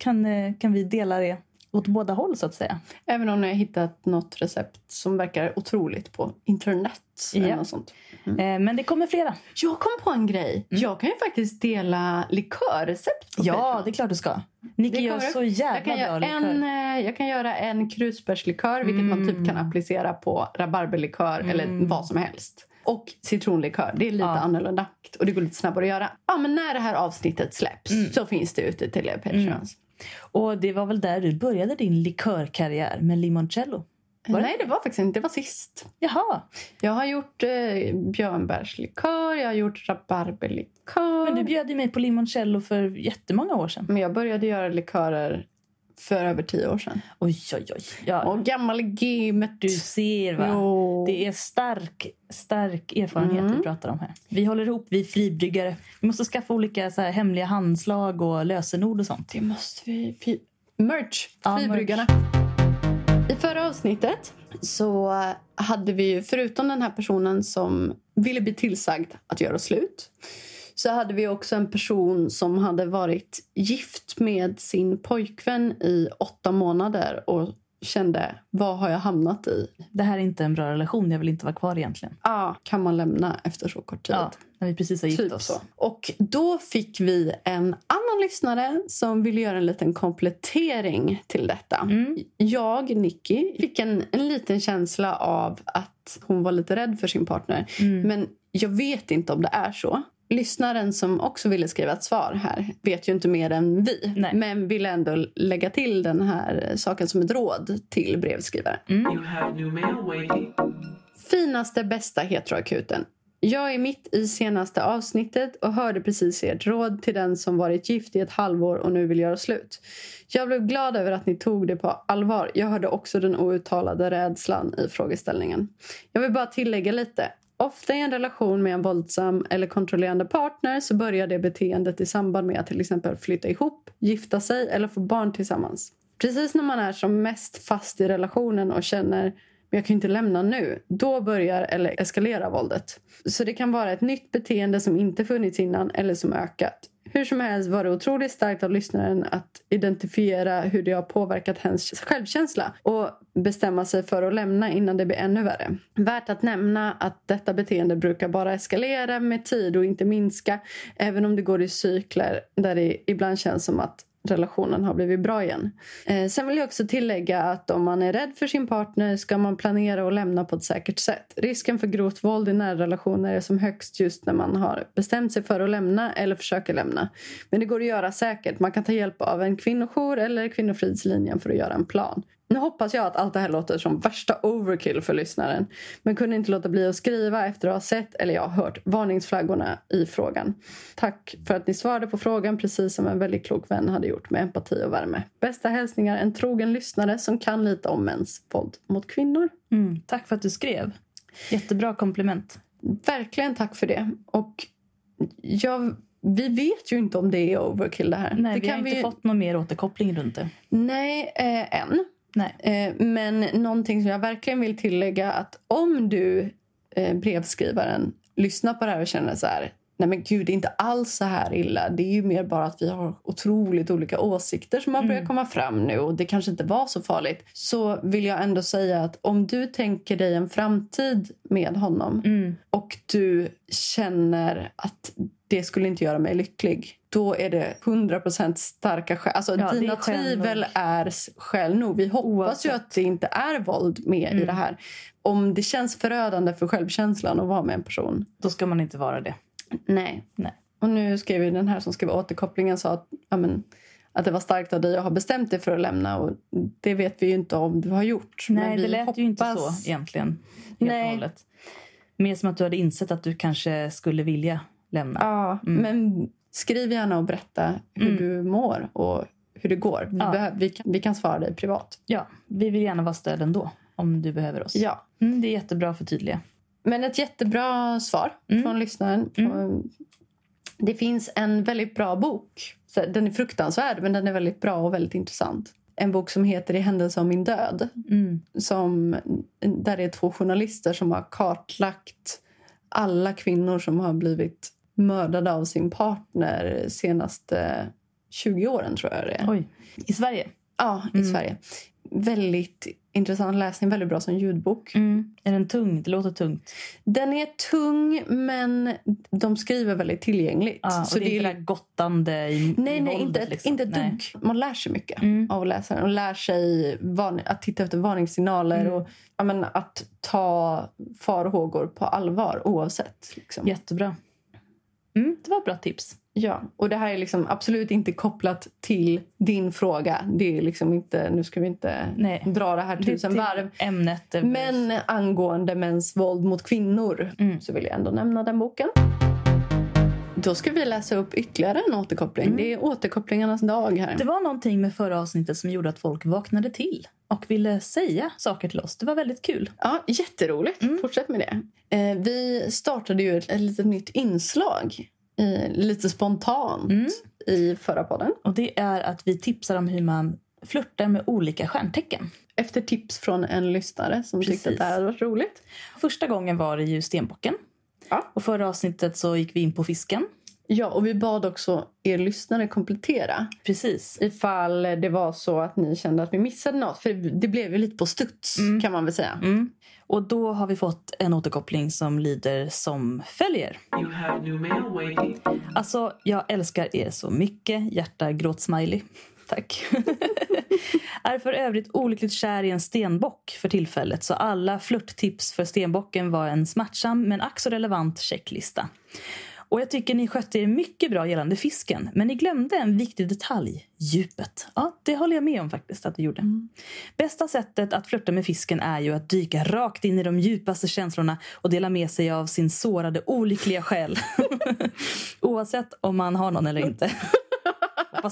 kan, eh, kan vi dela det åt båda håll så att säga. även om har hittat något recept som verkar otroligt på internet. Eller Ja. något sånt. Eh, Men det kommer flera. Jag kom på en grej. Jag kan ju faktiskt dela likörrecept på Ja, Patreon. det är klart du ska. Det gör så jag jävla kan, bra göra likör. en, eh, jag kan göra en krusbärslikör, vilket man typ Mm. kan applicera på rabarberlikör eller vad som helst. Och citronlikör. Det är lite Ja. annorlunda och det går lite snabbare att göra. Ja, men när det här avsnittet släpps Mm. så finns det ute till er Patreons. Och det var väl där du började din likörkarriär med limoncello? Det? Nej, det var faktiskt inte. Det var sist. Jaha, Jag har gjort eh, björnbärslikör, jag har gjort rabarberlikör. men du bjöd ju mig på limoncello för jättemånga år sedan. Men jag började göra likörer för över tio år sedan. Oj, oj, oj. Ja, Och gammal gamet. du ser va. Jo. Det är stark, stark erfarenhet Mm. vi pratar om här. Vi håller ihop, vi fribryggare. Vi måste skaffa olika så här, hemliga handslag och lösenord och sånt. Det måste vi... vi merch! Ja, Fribryggarna. I förra avsnittet så hade vi ju, förutom den här personen som ville bli tillsagd att göra slut så hade vi också en person som hade varit gift med sin pojkvän i åtta månader och kände vad har jag hamnat i? Det här är inte en bra relation, jag vill inte vara kvar egentligen. Ah, kan man lämna efter så kort tid? Ja, när vi precis har gift Typ oss. så. Och då fick vi en annan lyssnare som ville göra en liten komplettering till detta. Mm. Jag, Nicky, fick en, en liten känsla av att hon var lite rädd för sin partner. Mm. Men jag vet inte om det är så. Lyssnaren som också ville skriva ett svar här vet ju inte mer än vi. Nej. Men ville ändå lägga till den här saken som ett råd till brevskrivaren. Waiting. Finaste bästa heteroakuten. Jag är mitt i senaste avsnittet och hörde precis ert råd till den som varit gift i ett halvår och nu vill göra slut. Jag blev glad över att ni tog det på allvar. Jag hörde också den outtalade rädslan i frågeställningen. Jag vill bara tillägga lite. Ofta i en relation med en våldsam eller kontrollerande partner så börjar det beteendet i samband med att till exempel flytta ihop, gifta sig eller få barn tillsammans. Precis när man är som mest fast i relationen och känner men jag kan ju inte lämna nu. Då börjar eller eskalerar våldet. Så det kan vara ett nytt beteende som inte funnits innan eller som ökat. Hur som helst var det otroligt starkt av lyssnaren att identifiera hur det har påverkat hennes självkänsla och bestämma sig för att lämna innan det blir ännu värre. Värt att nämna att detta beteende brukar bara eskalera med tid och inte minska även om det går i cykler där det ibland känns som att relationen har blivit bra igen. Eh, sen vill jag också tillägga att om man är rädd för sin partner ska man planera och lämna på ett säkert sätt. Risken för grovt våld i nära relationer är som högst just när man har bestämt sig för att lämna eller försöker lämna. Men det går att göra säkert. Man kan ta hjälp av en kvinnojour eller Kvinnofridslinjen för att göra en plan. Nu hoppas jag att allt det här låter som värsta overkill för lyssnaren. Men kunde inte låta bli att skriva efter att ha sett eller jag hört varningsflaggorna i frågan. Tack för att ni svarade på frågan precis som en väldigt klok vän hade gjort med empati och värme. Bästa hälsningar en trogen lyssnare som kan lite om mäns våld mot kvinnor. Mm. Tack för att du skrev. Jättebra komplement. Verkligen tack för det. Och jag, vi vet ju inte om det är overkill det här. Nej, det vi har inte ju- fått någon mer återkoppling runt det. Nej, eh, än. Nej. Eh, men någonting som jag verkligen vill tillägga att om du, eh, brevskrivaren, lyssnar på det här och känner så här Nej men gud, det är inte alls så här illa. Det är ju mer bara att vi har otroligt olika åsikter som har börjat komma fram nu och det kanske inte var så farligt. Så vill jag ändå säga att om du tänker dig en framtid med honom Mm. och du känner att det skulle inte göra mig lycklig då är det 100% starka skäl. Alltså, Ja, är dina skäl tvivel är skäl nog. Vi hoppas ju Oavsett. att det inte är våld med i Mm. det här. Om det känns förödande för självkänslan att vara med en person. Då ska man inte vara det. Nej. Nej. Och nu skrev ju den här som skrev återkopplingen sa att, ja, men, att det var starkt av dig att ha bestämt dig för att lämna. Och det vet vi ju inte om du har gjort. Nej, det lät ju inte hoppas- så egentligen. Helt. Mer som att du hade insett att du kanske skulle vilja lämna. Ja, Mm. men skriv gärna och berätta hur Mm. du mår och hur det går. Vi, Ja. vi, kan, vi kan svara dig privat. Ja, vi vill gärna vara stöd ändå om du behöver oss. Ja. Mm, det är jättebra att förtydliga. Men ett jättebra svar Mm. från lyssnaren. Det finns en väldigt bra bok. Den är fruktansvärd, men den är väldigt bra och väldigt intressant. En bok som heter I händelse av min död. Mm. Som, där det är två journalister som har kartlagt alla kvinnor som har blivit mördade av sin partner senaste 20 åren, tror jag det är. Oj. I Sverige? Ja, i Sverige. Väldigt intressant läsning, väldigt bra som ljudbok. Mm. Är den tung? Det låter tungt. Den är tung, men de skriver väldigt tillgängligt. Och så det är inte det där gottande i, Nej, i nej våldet, inte, liksom. inte ett Nej. dugg. Man lär sig mycket Mm. av att läsa den. Och lär sig varn- att titta efter varningssignaler Mm. och ja, men, att ta farhågor på allvar oavsett. Liksom. Jättebra. Mm, det var ett bra tips. Ja, och det här är liksom absolut inte kopplat till din fråga. Det är liksom inte, nu ska vi inte Nej. dra det här tusen Det- varv. Ämnet Men angående mäns våld mot kvinnor Mm. så vill jag ändå nämna den boken. Då ska vi läsa upp ytterligare en återkoppling. Det är återkopplingarnas dag här. Det var någonting med förra avsnittet som gjorde att folk vaknade till och ville säga saker till oss. Det var väldigt kul. Ja, jätteroligt. Fortsätt med det. Eh, vi startade ju ett, ett litet nytt inslag, eh, lite spontant, Mm. i förra podden. Och det är att vi tipsar om hur man flörtar med olika stjärntecken. Efter tips från en lyssnare som tyckte Precis. att det här varit roligt. Första gången var det ju stenbocken. Ja. Och förra avsnittet så gick vi in på fisken. Ja, och vi bad också er lyssnare komplettera Precis. ifall det var så att ni kände att vi missade något. För det blev ju lite på studs, kan man väl säga. Mm. Och då har vi fått en återkoppling som lyder som följer. You have new mail waiting. Alltså, jag älskar er så mycket. Hjärta gråtsmiley. Tack. är för övrigt olyckligt kär i en stenbock för tillfället så alla flörttips för stenbocken var en smärtsam men ack relevant checklista. Och jag tycker ni skötte er mycket bra gällande fisken men ni glömde en viktig detalj, djupet. Ja, det håller jag med om faktiskt att du gjorde. Bästa sättet att flirta med fisken är ju att dyka rakt in i de djupaste känslorna och dela med sig av sin sårade olyckliga själ. Oavsett om man har någon eller inte.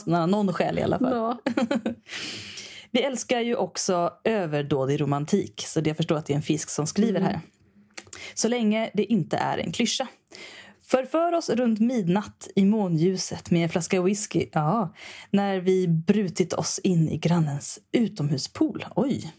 Man har någon själ i alla fall. Ja. Vi älskar ju också överdådig romantik, så det jag förstår att det är en fisk som skriver här. Så länge det inte är en klyscha. Förför oss runt midnatt i månljuset med en flaska whisky, ja, när vi brutit oss in i grannens utomhuspool. Oj!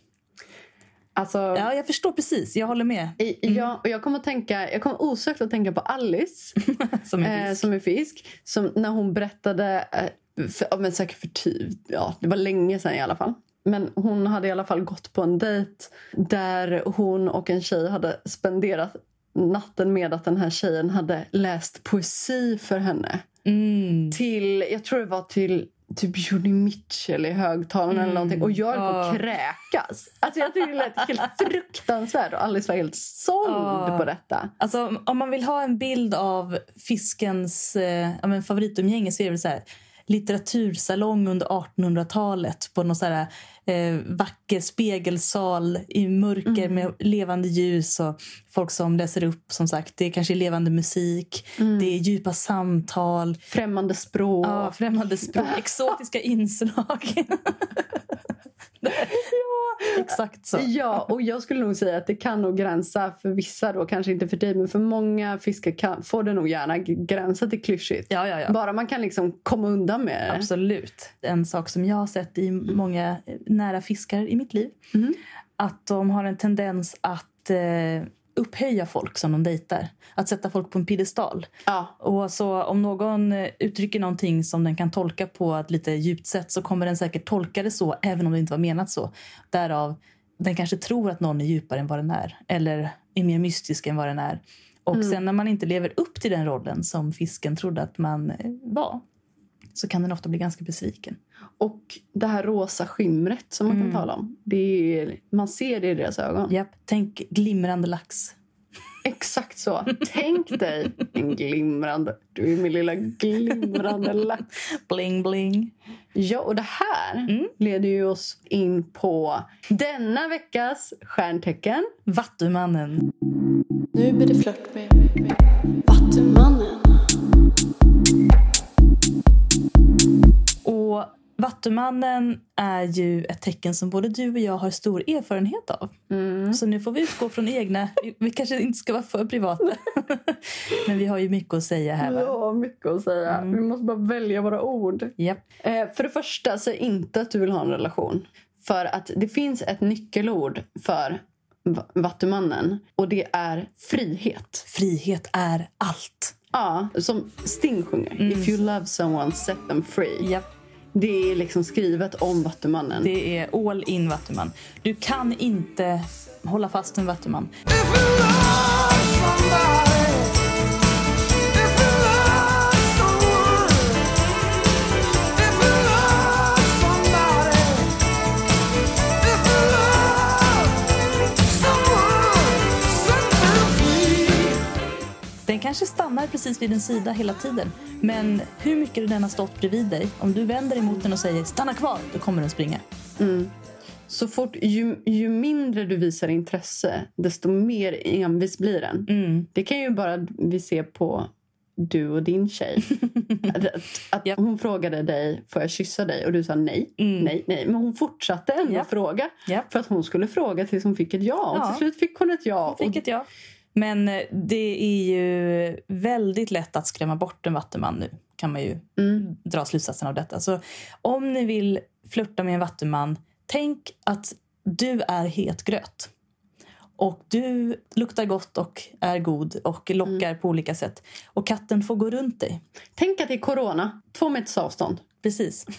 Alltså, Ja, jag förstår precis. Jag håller med. i- ja, och jag kommer, tänka, jag kommer osökt att tänka på Alice Som en eh, som är fisk. Som när hon berättade, eh, för, men säkert för ty, ja, det var länge sedan i alla fall. Men hon hade i alla fall gått på en dejt där hon och en tjej hade spenderat natten med att den här tjejen hade läst poesi för henne. Mm. Till, jag tror det var till typ Joni Mitchell i högtalaren eller någonting. Och jag höll på att kräkas. Alltså jag tyckte det lät helt fruktansvärt och Alice var helt såld Ja. på detta. Alltså, om- om man vill ha en bild av fiskens eh, ja, men favoritumgänge så är det väl så här litteratursalong under 1800-talet på någon så här, eh, vacker spegelsal i mörker med levande ljus och folk som läser upp. som sagt. Det är kanske levande musik, det är djupa samtal, Främmande språk. ja, främmande språk, exotiska inslag. ja, exakt så. Ja, och jag skulle nog säga att det kan nog gränsa för vissa då, kanske inte för dig, men för många fiskar kan, får det nog gärna gränsa till klyschigt. Ja, ja, ja. Bara man kan liksom komma undan med det. Absolut. En sak som jag har sett i många nära fiskar i mitt liv. Mhm. Att de har en tendens att eh, upphöja folk som de dejtar. Att sätta folk på en piedestal. Ja, Och så om någon uttrycker någonting som den kan tolka på ett lite djupt sätt så kommer den säkert tolka det så även om det inte var menat så. Därav, den kanske tror att någon är djupare än vad den är. Eller är mer mystisk än vad den är. Och sen när man inte lever upp till den rollen som fisken trodde att man eh, var så kan den ofta bli ganska besviken. och det här rosa skimret som man Mm. kan tala om. Det är, man ser det i deras ögon. Japp, tänk glimrande lax. Exakt så. Tänk dig en glimrande... Du är min lilla glimrande lax. Bling bling. Ja, och det här Mm. leder ju oss in på denna veckas stjärntecken. Vattumannen. Nu blir det flört med, med, med Vattumannen. Vattumannen är ju ett tecken som både du och jag har stor erfarenhet av. Mm. Så nu får vi utgå från egna... vi- kanske inte ska vara för privata. Men vi har ju mycket att säga här. Va? Ja, mycket att säga. Mm. Vi måste bara välja våra ord. Japp. Eh, för det första, säg inte att du vill ha en relation. För att det finns ett nyckelord för va- Vattumannen och det är frihet. Frihet är allt. Ja, som Sting sjunger. If you love someone, set them free. Japp. Det är liksom skrivet om Vattumannen. Det är all in Vattuman. Du kan inte hålla fast en Vattuman. Kanske stannar precis vid din sida hela tiden. Men hur mycket den har stått bredvid dig, om du vänder emot den och säger stanna kvar, då kommer den springa. Så fort, ju, ju mindre du visar intresse, desto mer envis blir den. Mm. Det kan ju bara vi se på du och din tjej. att att Japp. Hon frågade dig, får jag kyssa dig? Och du sa nej, Mm. nej, nej. Men hon fortsatte ändå Japp. fråga. Japp. För att hon skulle fråga tills hon fick ett ja. Och Ja. till slut fick hon ett ja. Fick ett ja. Men eh, det är ju väldigt lätt att skrämma bort en vattuman nu. Kan man ju Mm. dra slutsatsen av detta. Så om ni vill flirta med en vattuman, tänk att du är het gröt. Och du luktar gott och är god och lockar på olika sätt. Och katten får gå runt dig. Tänk att det är corona. Två meters avstånd. Precis.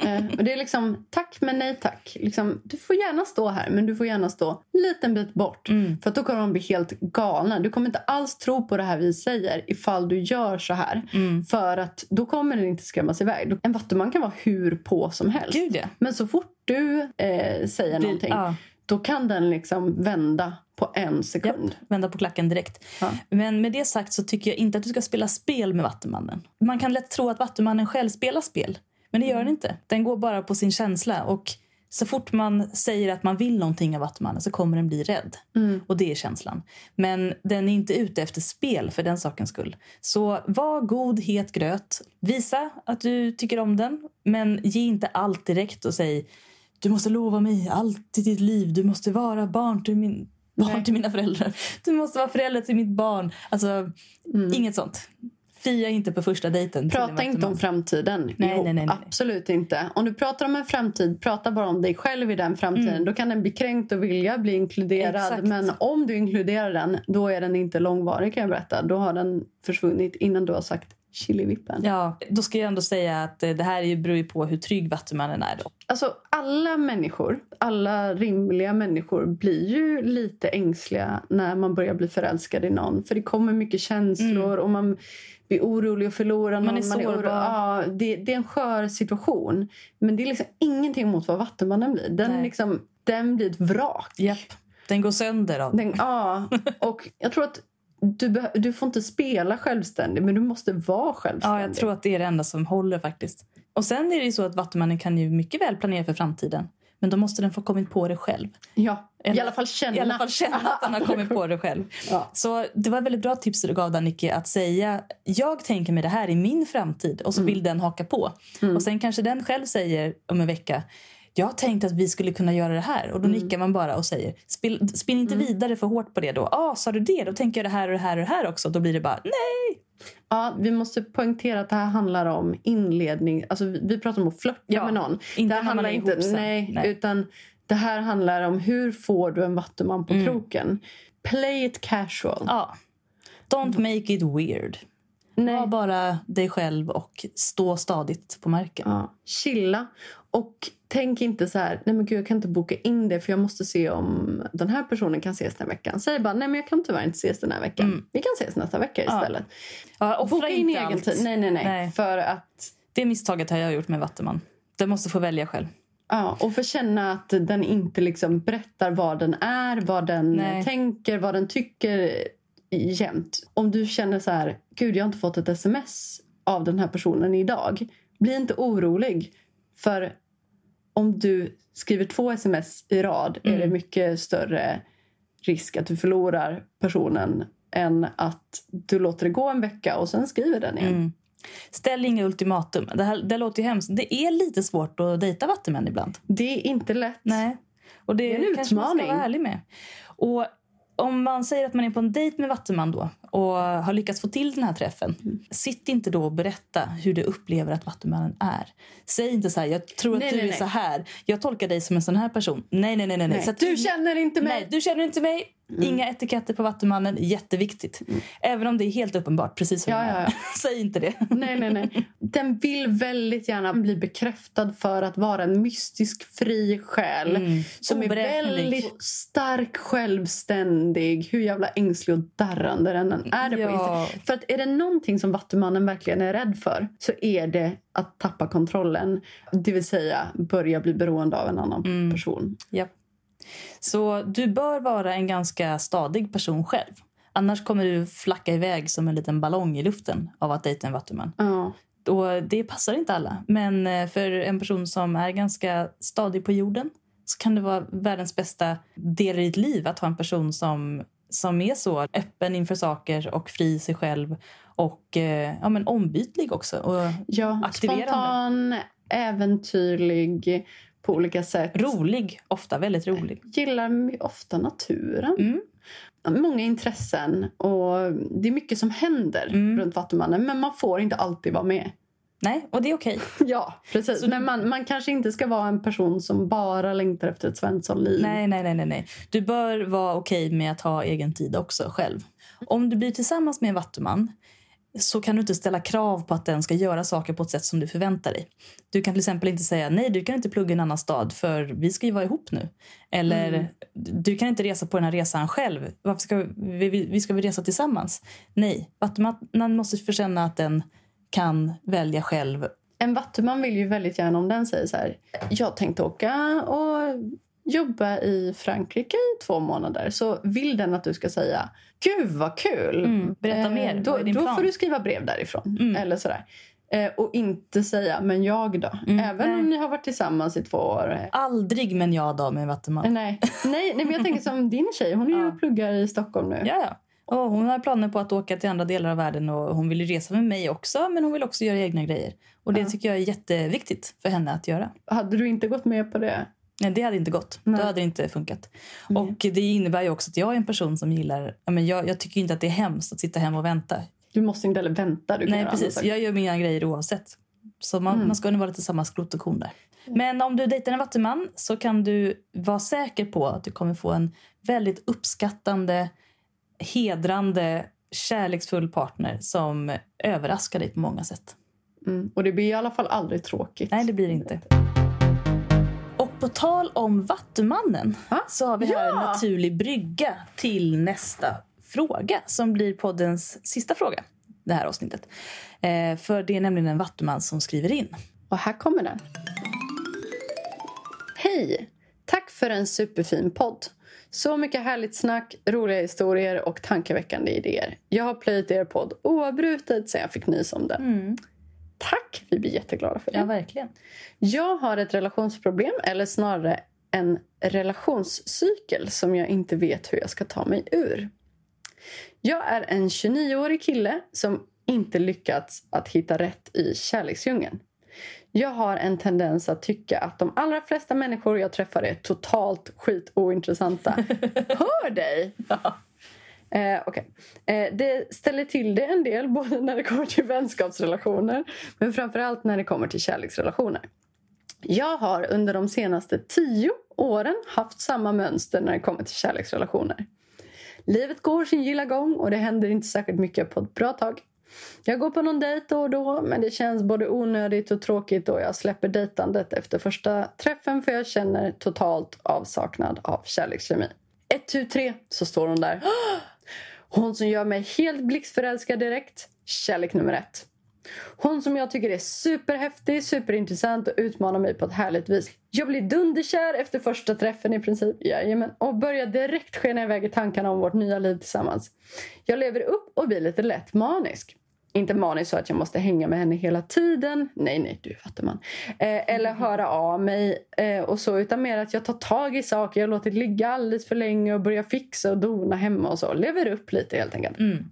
Eh, och det är liksom tack men nej tack. Liksom, du får gärna stå här men du får gärna stå en liten bit bort. Mm. För då kommer de bli helt galna. Du kommer inte alls tro på det här vi säger ifall du gör så här. Mm. För att då kommer den inte skrämmas iväg. En vattuman kan vara hur på som helst. Gud ja. Men så fort du eh, säger Blir- någonting ja. då kan den liksom vända på en sekund. Vända på klacken direkt. Ja. Men med det sagt så tycker jag inte att du ska spela spel med Vattumannen. Man kan lätt tro att Vattumannen själv spelar spel. Men det gör den inte. Den går bara på sin känsla. Och så fort man säger att man vill någonting av Vattumannen så kommer den bli rädd. Mm. Och det är känslan. Men den är inte ute efter spel för den sakens skull. Så var god, het gröt. Visa att du tycker om den. Men ge inte allt direkt och säg du måste lova mig allt i ditt liv. Du måste vara barn till, min, barn Nej. till mina föräldrar. Du måste vara förälder till mitt barn. Alltså, inget sånt. Fia inte på första dejten. Mm. Prata inte om framtiden. Nej, Jo, nej, nej, nej. Absolut inte. Om du pratar om en framtid, prata bara om dig själv i den framtiden. Då kan den bli kränkt och vilja bli inkluderad. Mm. Exakt. Men om du inkluderar den, då är den inte långvarig kan jag berätta. Då har den försvunnit innan du har sagt chilivippen. Ja, då ska jag ändå säga att eh, det här beror ju på hur trygg Vattumannen är. Då. Alltså alla människor, alla rimliga människor blir ju lite ängsliga när man börjar bli förälskad i någon. För det kommer mycket känslor och man blir orolig att förlora någon. Mm. Man är sårbar. ja, det, det är en skör situation. Men det är liksom ingenting mot vad Vattumannen blir. Den, liksom, den blir ett vrak. Japp. Den går sönder av Den, ja, och jag tror att du, du får inte spela självständig, men du måste vara självständig. Ja, jag tror att det är det enda som håller faktiskt. Och sen är det ju så att Vattumannen kan ju mycket väl planera för framtiden. Men då måste den få kommit på det själv. Ja, i Eller- alla fall känna. I alla fall känna att den har kommit på det själv. Ja. Så det var ett väldigt bra tips du gav där, Nicky, att säga jag tänker mig det här i min framtid och så vill den haka på. Och sen kanske den själv säger om en vecka jag tänkte att vi skulle kunna göra det här. Och då nickar man bara och säger spinn, inte vidare för hårt på det då. Ah, sa du det? Då tänker jag det här och det här och det här också. Då blir det bara nej. Ja, vi måste poängtera att det här handlar om inledning. Alltså, vi, pratar om att flörta Ja, med någon. inte det handlar inte, ihop sen. nej, Nej. utan det här handlar om hur får du en vattuman på Mm. kroken. Play it casual. Ja. Don't make it weird. Nej. Var bara dig själv och stå stadigt på marken. Ja, chilla. Och tänk inte så här, nej men gud jag kan inte boka in det för jag måste se om den här personen kan ses den här veckan. Säg bara, nej men jag kan tyvärr inte ses den här veckan. Vi kan ses nästa vecka Ja. istället. Ja, offra Boka in egen tid. Nej, nej, nej, Nej. För att Det misstaget har jag gjort med Vattuman. Den måste få välja själv. Ja, och få känna att den inte liksom berättar vad den är, vad den Nej. tänker, vad den tycker jämt. Om du känner så här, gud jag har inte fått ett sms av den här personen idag. Bli inte orolig. För om du skriver två sms i rad är det mycket större risk att du förlorar personen än att du låter det gå en vecka och sen skriver den igen. Mm. Ställ inga ultimatum. Det, här, det låter ju hemskt. Det är lite svårt att dejta vattumän ibland. Det är inte lätt. Nej. Och det, Det är en man ska utmaning. vara ärlig med. Och om man säger att man är på en dejt med vattuman då och har lyckats få till den här träffen. Mm. Sitt inte då och berätta hur du upplever att vattumannen är. Säg inte så här, jag tror att Nej, du nej, är nej. så här. Jag tolkar dig som en sån här person. Nej, nej, nej. nej. Nej. Att Du känner inte mig. Nej, du känner inte mig. Mm. Inga etiketter på vattumannen. Jätteviktigt. Även om det är helt uppenbart. Precis som Ja, ja, ja. Säg inte det. Nej, nej, nej. Den vill väldigt gärna bli bekräftad för att vara en mystisk, fri själ. Mm. Som är väldigt stark, självständig. Hur jävla ängslig och darrande den är. Det Ja. För att är det någonting som Vattumannen verkligen är rädd för så är det att tappa kontrollen. Det vill säga börja bli beroende av en annan Mm. person. Ja. Så du bör vara en ganska stadig person själv. Annars kommer du flacka iväg som en liten ballong i luften av att dejta en vattuman. Ja. Och det passar inte alla. Men eh, för en person som är ganska stadig på jorden så kan det vara världens bästa del i ditt liv att ha en person som, som är så öppen inför saker och fri i sig själv och eh, ja, men ombytlig också. Och Ja, Aktiverande. spontan, äventyrlig på olika sätt. rolig, ofta väldigt rolig. Gillar ofta naturen. Mm. Många intressen och det är mycket som händer Mm. runt Vattumannen men man får inte alltid vara med. Nej, och det är okej. Ja, precis. Så- Men man, man kanske inte ska vara en person som bara längtar efter ett Svenssonliv. Nej, nej, nej, nej, nej. Du bör vara okej med att ha egen tid också själv. Om du blir tillsammans med en vattuman så kan du inte ställa krav på att den ska göra saker på ett sätt som du förväntar dig. Du kan till exempel inte säga nej, du kan inte plugga i en annan stad för vi ska ju vara ihop nu. Eller Mm. du kan inte resa på den här resan själv. Varför ska vi, vi, vi ska vi resa tillsammans? Nej, vattumannen måste få känna att den kan välja själv. En vattuman vill ju väldigt gärna om den säger så här. Jag tänkte åka och jobba i Frankrike i två månader. Så vill den att du ska säga Gud vad kul! Mm, berätta mer. Då, då får du skriva brev därifrån. Mm. Eller sådär. Eh, och inte säga men jag då. Mm, Även nej. om ni har varit tillsammans i två år. Aldrig men jag då med en vattuman. Nej. Nej, nej, men jag tänker som din tjej. Hon är ju Ja. och pluggar i Stockholm nu. Ja, ja. Och hon har planer på att åka till andra delar av världen och hon vill resa med mig också men hon vill också göra egna grejer. Och det Ja. tycker jag är jätteviktigt för henne att göra. Hade du inte gått med på det? Nej, det hade inte gått. Nej. Då hade det inte funkat. Nej. Och det innebär ju också att jag är en person som gillar... Men jag, jag tycker inte att det är hemskt att sitta hemma och vänta. Du måste inte heller vänta. Du Nej, precis. Jag gör mina grejer oavsett. Så man, Mm. man ska nog vara lite samma skrot och korn där. Men om du dejtar en vattuman så kan du vara säker på att du kommer få en väldigt uppskattande, hedrande, kärleksfull partner som överraskar dig på många sätt. Mm. Och det blir i alla fall aldrig tråkigt. Nej, det blir inte. På tal om Vattumannen Va? så har vi här en Ja! naturlig brygga till nästa fråga som blir poddens sista fråga det här avsnittet. Eh, för det är nämligen en vattuman som skriver in. Och här kommer den. Hej! Tack för en superfin podd. Så mycket härligt snack, roliga historier och tankeväckande idéer. Jag har plöjt er podd oavbrutet sedan jag fick nys om den. Tack! Vi blir jätteglada för det. Ja, verkligen. Jag har ett relationsproblem, eller snarare en relationscykel som jag inte vet hur jag ska ta mig ur. Jag är en 29-årig kille som inte lyckats att hitta rätt i kärleksdjungeln. Jag har en tendens att tycka att de allra flesta människor jag träffar är totalt skitointressanta. Hör dig! Eh, okej. eh, det ställer till det en del både när det kommer till vänskapsrelationer men framförallt när det kommer till kärleksrelationer. Jag har under de senaste tio åren haft samma mönster när det kommer till kärleksrelationer. Livet går sin gilla gång och det händer inte särskilt mycket på ett bra tag. Jag går på någon dejt då och då men det känns både onödigt och tråkigt och jag släpper dejtandet efter första träffen för jag känner totalt avsaknad av kärlekskemi. Ett, tu, tre så står hon där. Ah! Hon som gör mig helt blixtförälskad direkt. Kärlek nummer ett. Hon som jag tycker är superhäftig, superintressant och utmanar mig på ett härligt vis. Jag blir dunderkär efter första träffen i princip. Jajamän. Och börjar direkt skena iväg i tankarna om vårt nya liv tillsammans. Jag lever upp och blir lite lätt manisk. Inte manisk så att jag måste hänga med henne hela tiden. Nej, nej, du fattar man. Eh, eller höra av mig eh, och så. Utan mer att jag tar tag i saker. Jag låtit ligga alldeles för länge och börjar fixa och dona hemma och så. Lever upp lite helt enkelt. Mm.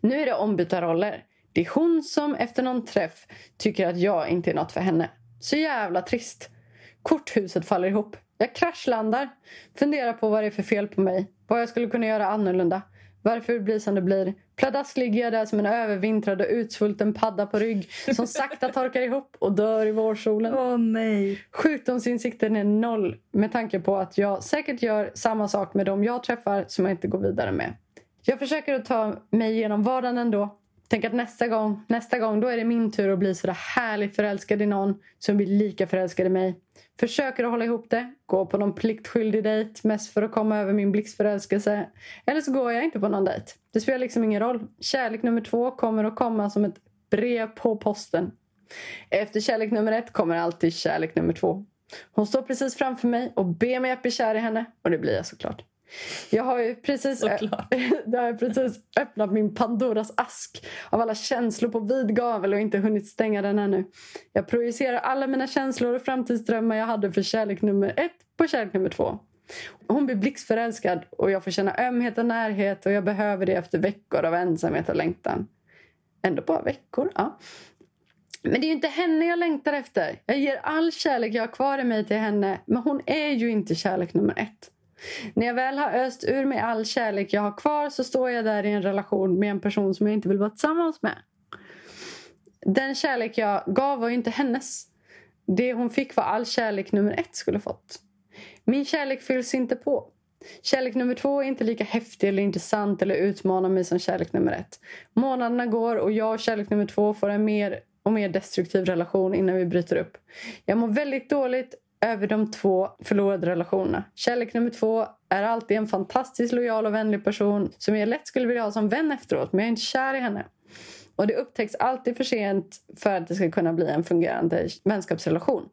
Nu är det ombytta roller. Det är hon som efter någon träff tycker att jag inte är något för henne. Så jävla trist. Korthuset faller ihop. Jag kraschlandar. Funderar på vad det är för fel på mig. Vad jag skulle kunna göra annorlunda. Varför det blir som det blir. Pladask ligger jag där som en övervintrad och utsvulten padda på rygg som sakta torkar ihop och dör i vårsolen. Åh nej. Sjukdomsinsikten är noll med tanke på att jag säkert gör samma sak med dem jag träffar som jag inte går vidare med. Jag försöker att ta mig igenom vardagen ändå. Tänk att nästa gång, nästa gång då är det min tur att bli så där härligt förälskad i någon som blir lika förälskad i mig. Försöker att hålla ihop det, gå på någon pliktskyldig dejt mest för att komma över min blixtförälskelse. Eller så går jag inte på någon dejt. Det spelar liksom ingen roll. Kärlek nummer två kommer att komma som ett brev på posten. Efter kärlek nummer ett kommer alltid kärlek nummer två. Hon står precis framför mig och ber mig att bli kär i henne. Och det blir jag såklart. Jag har ju precis, Såklart. jag har precis öppnat min Pandoras ask av alla känslor på vid gavel och inte hunnit stänga den ännu. Jag projicerar alla mina känslor och framtidsdrömmar jag hade för kärlek nummer ett på kärlek nummer två. Hon blir blixtförälskad och jag får känna ömhet och närhet och jag behöver det efter veckor av ensamhet och längtan. Ändå bara veckor, ja. Men det är ju inte henne jag längtar efter. Jag ger all kärlek jag har kvar i mig till henne men hon är ju inte kärlek nummer ett. När jag väl har öst ur mig all kärlek jag har kvar så står jag där i en relation med en person som jag inte vill vara tillsammans med. Den kärlek jag gav var ju inte hennes. Det hon fick var all kärlek nummer ett skulle fått. Min kärlek fylls inte på. Kärlek nummer två är inte lika häftig eller intressant eller utmanar mig som kärlek nummer ett. Månaderna går och jag och kärlek nummer två får en mer och mer destruktiv relation innan vi bryter upp. Jag mår väldigt dåligt över de två förlorade relationerna. Kärlek nummer två är alltid en fantastiskt lojal och vänlig person som jag lätt skulle vilja ha som vän efteråt men jag är inte kär i henne. Och det upptäcks alltid för sent för att det ska kunna bli en fungerande vänskapsrelation.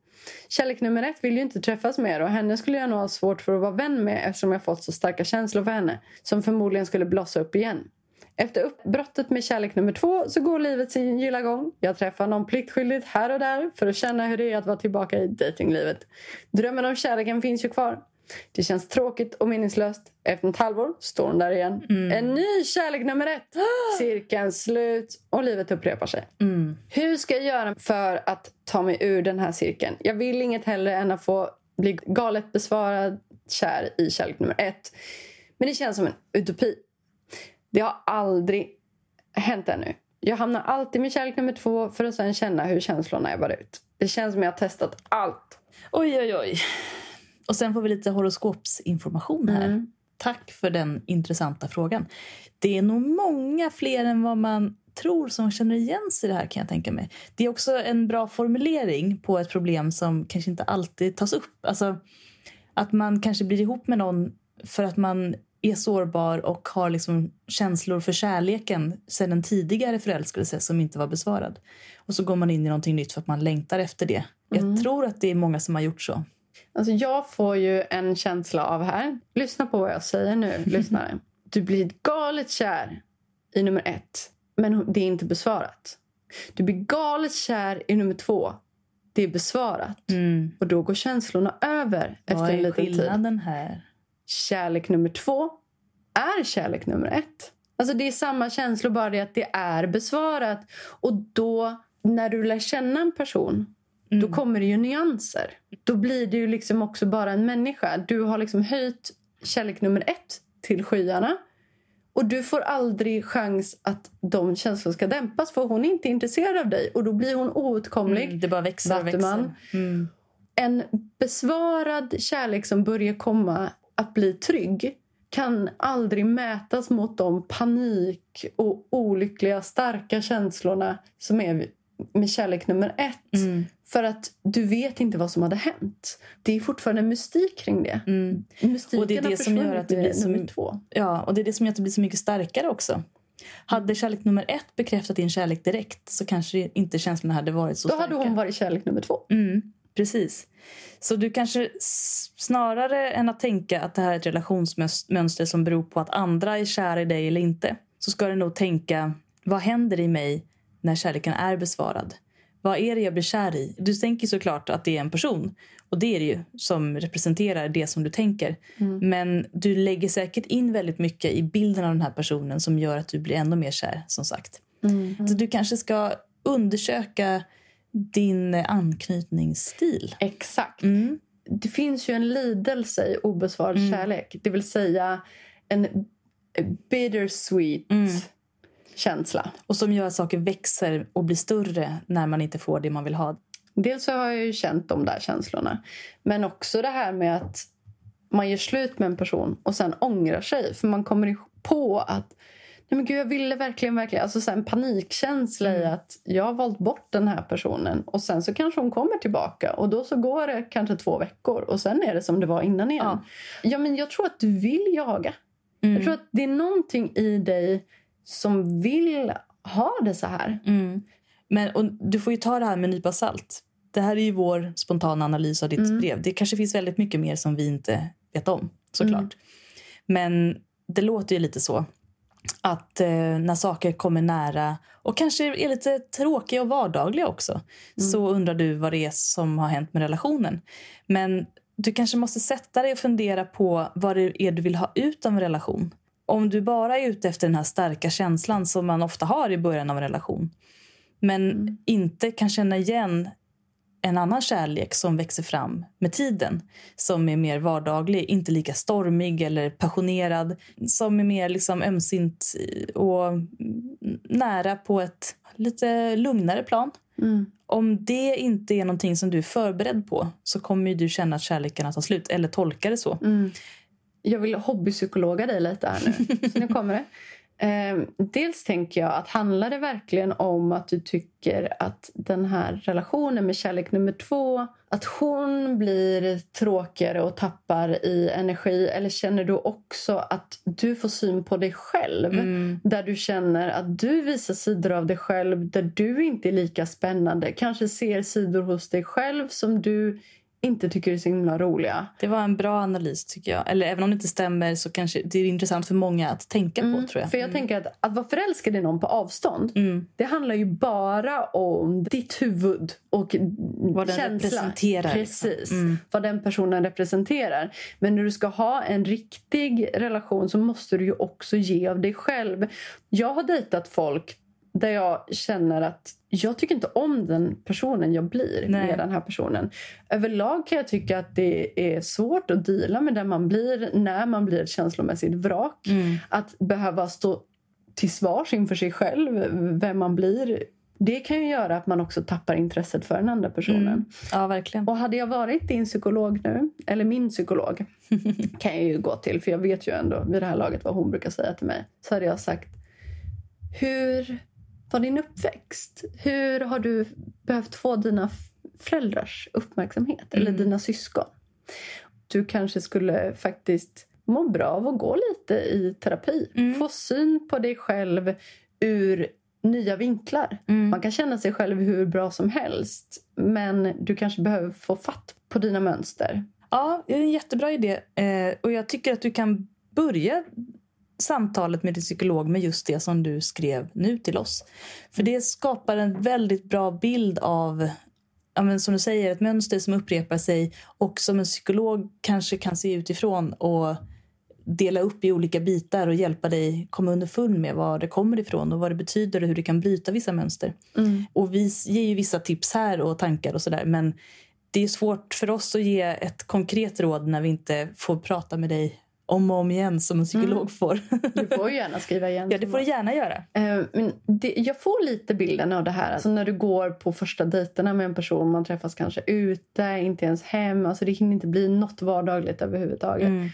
Kärlek nummer ett vill ju inte träffas mer och henne skulle jag nog ha svårt för att vara vän med eftersom jag fått så starka känslor för henne som förmodligen skulle blossa upp igen. Efter uppbrottet med kärlek nummer två så går livet sin gilla gång. Jag träffar någon pliktskyldigt här och där för att känna hur det är att vara tillbaka i datinglivet. Drömmen om kärleken finns ju kvar. Det känns tråkigt och meningslöst. Efter ett halvår står hon där igen. En ny kärlek nummer ett. Cirkeln slut och livet upprepar sig. Mm. Hur ska jag göra för att ta mig ur den här cirkeln? Jag vill inget hellre än att få bli galet besvarad kär i kärlek nummer ett. Men det känns som en utopi. Det har aldrig hänt ännu. Jag hamnar alltid med kärlek nummer två för att sen känna hur känslorna ebbar ut. Det känns som jag har testat allt. Oj, oj, oj. Och sen får vi lite horoskopsinformation här. Mm. Tack för den intressanta frågan. Det är nog många fler än vad man tror som känner igen sig i det här kan jag tänka mig. Det är också en bra formulering på ett problem som kanske inte alltid tas upp. Alltså att man kanske blir ihop med någon för att man är sårbar och har liksom känslor för kärleken sen en tidigare förälskelse som inte var besvarad. Och så går man in i någonting nytt för att man längtar efter det. Jag tror att det är många som har gjort så. Alltså jag får ju en känsla av här. Lyssna på vad jag säger nu, lyssnare. Du blir galet kär i nummer ett, men det är inte besvarat. Du blir galet kär i nummer två. Det är besvarat. Mm. Och då går känslorna över Vad efter en är liten tid. skillnaden här? Kärlek nummer två är kärlek nummer ett. Alltså det är samma känslor, bara det att det är besvarat. Och då, när du lär känna en person, då kommer det ju nyanser. Då blir det ju liksom också bara en människa. Du har liksom höjt kärlek nummer ett till skyarna. Och du får aldrig chans att de känslorna ska dämpas för hon är inte intresserad av dig. Och då blir hon outkomlig. Mm, det bara växer och växer. Mm. En besvarad kärlek som börjar komma att bli trygg kan aldrig mätas mot de panik och olyckliga starka känslorna som är med kärlek nummer ett. Mm. För att du vet inte vad som hade hänt. Det är fortfarande mystik kring det. Mm. Mystiken Och det är det som gör att det blir så- nummer två. Ja, och det är det som gör att det blir så mycket starkare också. Hade kärlek nummer ett bekräftat din kärlek direkt så kanske inte känslorna hade varit så Då starka. hade hon varit kärlek nummer två. Mm, precis. Så du kanske snarare än att tänka att det här är ett relationsmönster som beror på att andra är kära i dig eller inte så ska du nog tänka vad händer i mig när kärleken är besvarad? Vad är det jag blir kär i? Du tänker såklart att det är en person och det är det ju som representerar det som du tänker. Men du lägger säkert in väldigt mycket i bilden av den här personen som gör att du blir ännu mer kär som sagt. Så du kanske ska undersöka din anknytningsstil. Exakt. Mm. Det finns ju en lidelse i obesvarad kärlek. Det vill säga en bittersweet Mm. känsla. Och som gör att saker växer och blir större när man inte får det man vill ha. Dels så har jag ju känt de där känslorna. Men också det här med att man gör slut med en person och sen ångrar sig. För man kommer på att Nej men gud, jag ville verkligen, verkligen. Alltså så en panikkänsla i att jag har valt bort den här personen. Och sen så kanske hon kommer tillbaka. Och då så går det kanske två veckor. Och sen är det som det var innan igen. Ja. Ja, men jag tror att du vill jaga. Jag tror att det är någonting i dig som vill ha det så här. Mm. Men, och du får ju ta det här med en nypa salt. Det här är ju vår spontana analys av ditt brev. Det kanske finns väldigt mycket mer som vi inte vet om, såklart. Men det låter ju lite så. Att eh, när saker kommer nära och kanske är lite tråkiga och vardagliga också så undrar du vad det är som har hänt med relationen. Men du kanske måste sätta dig och fundera på vad det är du vill ha ut av en relation. Om du bara är ute efter den här starka känslan som man ofta har i början av en relation men inte kan känna igen en annan kärlek som växer fram med tiden som är mer vardaglig, inte lika stormig eller passionerad som är mer liksom ömsint och nära på ett lite lugnare plan. Om det inte är någonting som du är förberedd på så kommer du känna att kärleken har tagit slut, eller tolka det så. Jag vill hobbypsykologa dig lite här nu. Så nu kommer det. Eh, dels tänker jag att handlar det verkligen om att du tycker att den här relationen med kärlek nummer två att hon blir tråkigare och tappar i energi? Eller känner du också att du får syn på dig själv? Där du känner att du visar sidor av dig själv där du inte är lika spännande. Kanske ser sidor hos dig själv som du inte tycker är så himla roliga. Det var en bra analys tycker jag. Eller även om det inte stämmer så kanske det är intressant för många att tänka på tror jag. Mm. För jag tänker att, att vara förälskad i någon på avstånd Mm. det handlar ju bara om ditt huvud och Vad den känsla. representerar, liksom. Precis, vad den personen representerar. Men när du ska ha en riktig relation så måste du ju också ge av dig själv. Jag har dejtat folk där jag känner att jag tycker inte om den personen jag blir Nej. med den här personen. Överlag kan jag tycka att det är svårt att dela med den man blir när man blir ett känslomässigt vrak. Mm. Att behöva stå till svars inför sig själv, vem man blir. Det kan ju göra att man också tappar intresset för den andra personen. Mm. Ja, verkligen. Och hade jag varit din psykolog nu, eller min psykolog kan jag ju gå till, för jag vet ju ändå vid det här laget vad hon brukar säga till mig. Så hade jag sagt, hur var din uppväxt? Hur har du behövt få dina föräldrars uppmärksamhet? Eller dina syskon? Du kanske skulle faktiskt må bra av att gå lite i terapi. Få syn på dig själv ur nya vinklar. Man kan känna sig själv hur bra som helst men du kanske behöver få fatt på dina mönster. Ja, det är en jättebra idé. Eh, och jag tycker att du kan börja samtalet med din psykolog med just det som du skrev nu till oss. För det skapar en väldigt bra bild av ja, som du säger, ett mönster som upprepar sig och som en psykolog kanske kan se utifrån och dela upp i olika bitar och hjälpa dig komma underfund med var det kommer ifrån och vad det betyder och hur du kan bryta vissa mönster. Och vi ger ju vissa tips här och tankar och sådär men det är svårt för oss att ge ett konkret råd när vi inte får prata med dig om och om igen som en psykolog får. Du får gärna skriva igen. ja, det får du gärna göra. Eh, Men det, jag får lite bilden av det här. Alltså när du går på första dejterna med en person, man träffas kanske ute, inte ens hem. Alltså det hinner inte bli något vardagligt överhuvudtaget. Mm.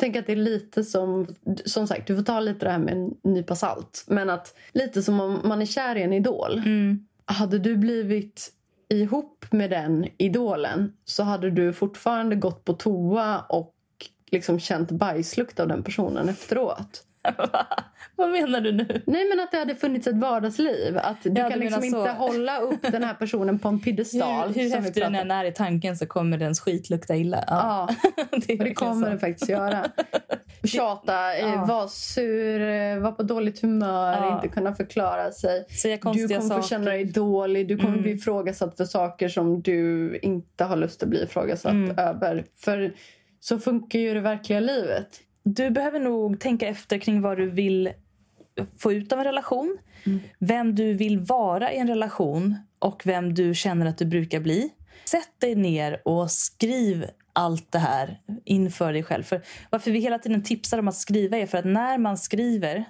Tänker att det är lite som, som sagt, du får ta lite det här med en nypa salt. Men att lite som om man är kär i en idol. Mm. Hade du blivit ihop med den idolen så hade du fortfarande gått på toa och liksom känt bajslukt av den personen efteråt. Vad menar du nu? Nej, men att det hade funnits ett vardagsliv. Att du Ja, kan du liksom inte så. hålla upp den här personen på en piedestal. Hur, hur häftig den än är i tanken så kommer dens skit lukta illa. Ja, det, och det verkligen kommer så. det faktiskt göra. Tjata, eh, Ja. vara sur, eh, vara på dåligt humör, Ja. inte kunna förklara sig. Du kommer saker. få känna dig dålig, du kommer Mm. bli ifrågasatt för saker som du inte har lust att bli ifrågasatt Mm. över. För så funkar ju det verkliga livet. Du behöver nog tänka efter kring vad du vill få ut av en relation. Vem du vill vara i en relation och vem du känner att du brukar bli. Sätt dig ner och skriv allt det här inför dig själv. För varför vi hela tiden tipsar om att skriva är för att när man skriver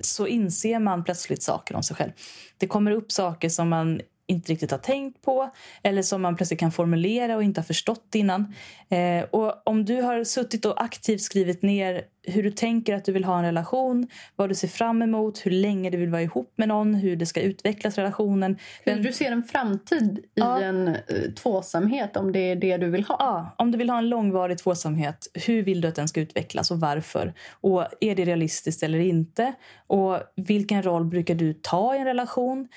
så inser man plötsligt saker om sig själv. Det kommer upp saker som man inte riktigt har tänkt på eller som man plötsligt kan formulera och inte har förstått innan. Eh, och om du har suttit och aktivt skrivit ner hur du tänker att du vill ha en relation, vad du ser fram emot, hur länge du vill vara ihop med någon, hur det ska utvecklas relationen. Hur du ser en framtid i Ja. en eh, tvåsamhet om det är det du vill ha. Ja, om du vill ha en långvarig tvåsamhet, hur vill du att den ska utvecklas och varför? Och Är det realistiskt eller inte? Och Vilken roll brukar du ta i en relation?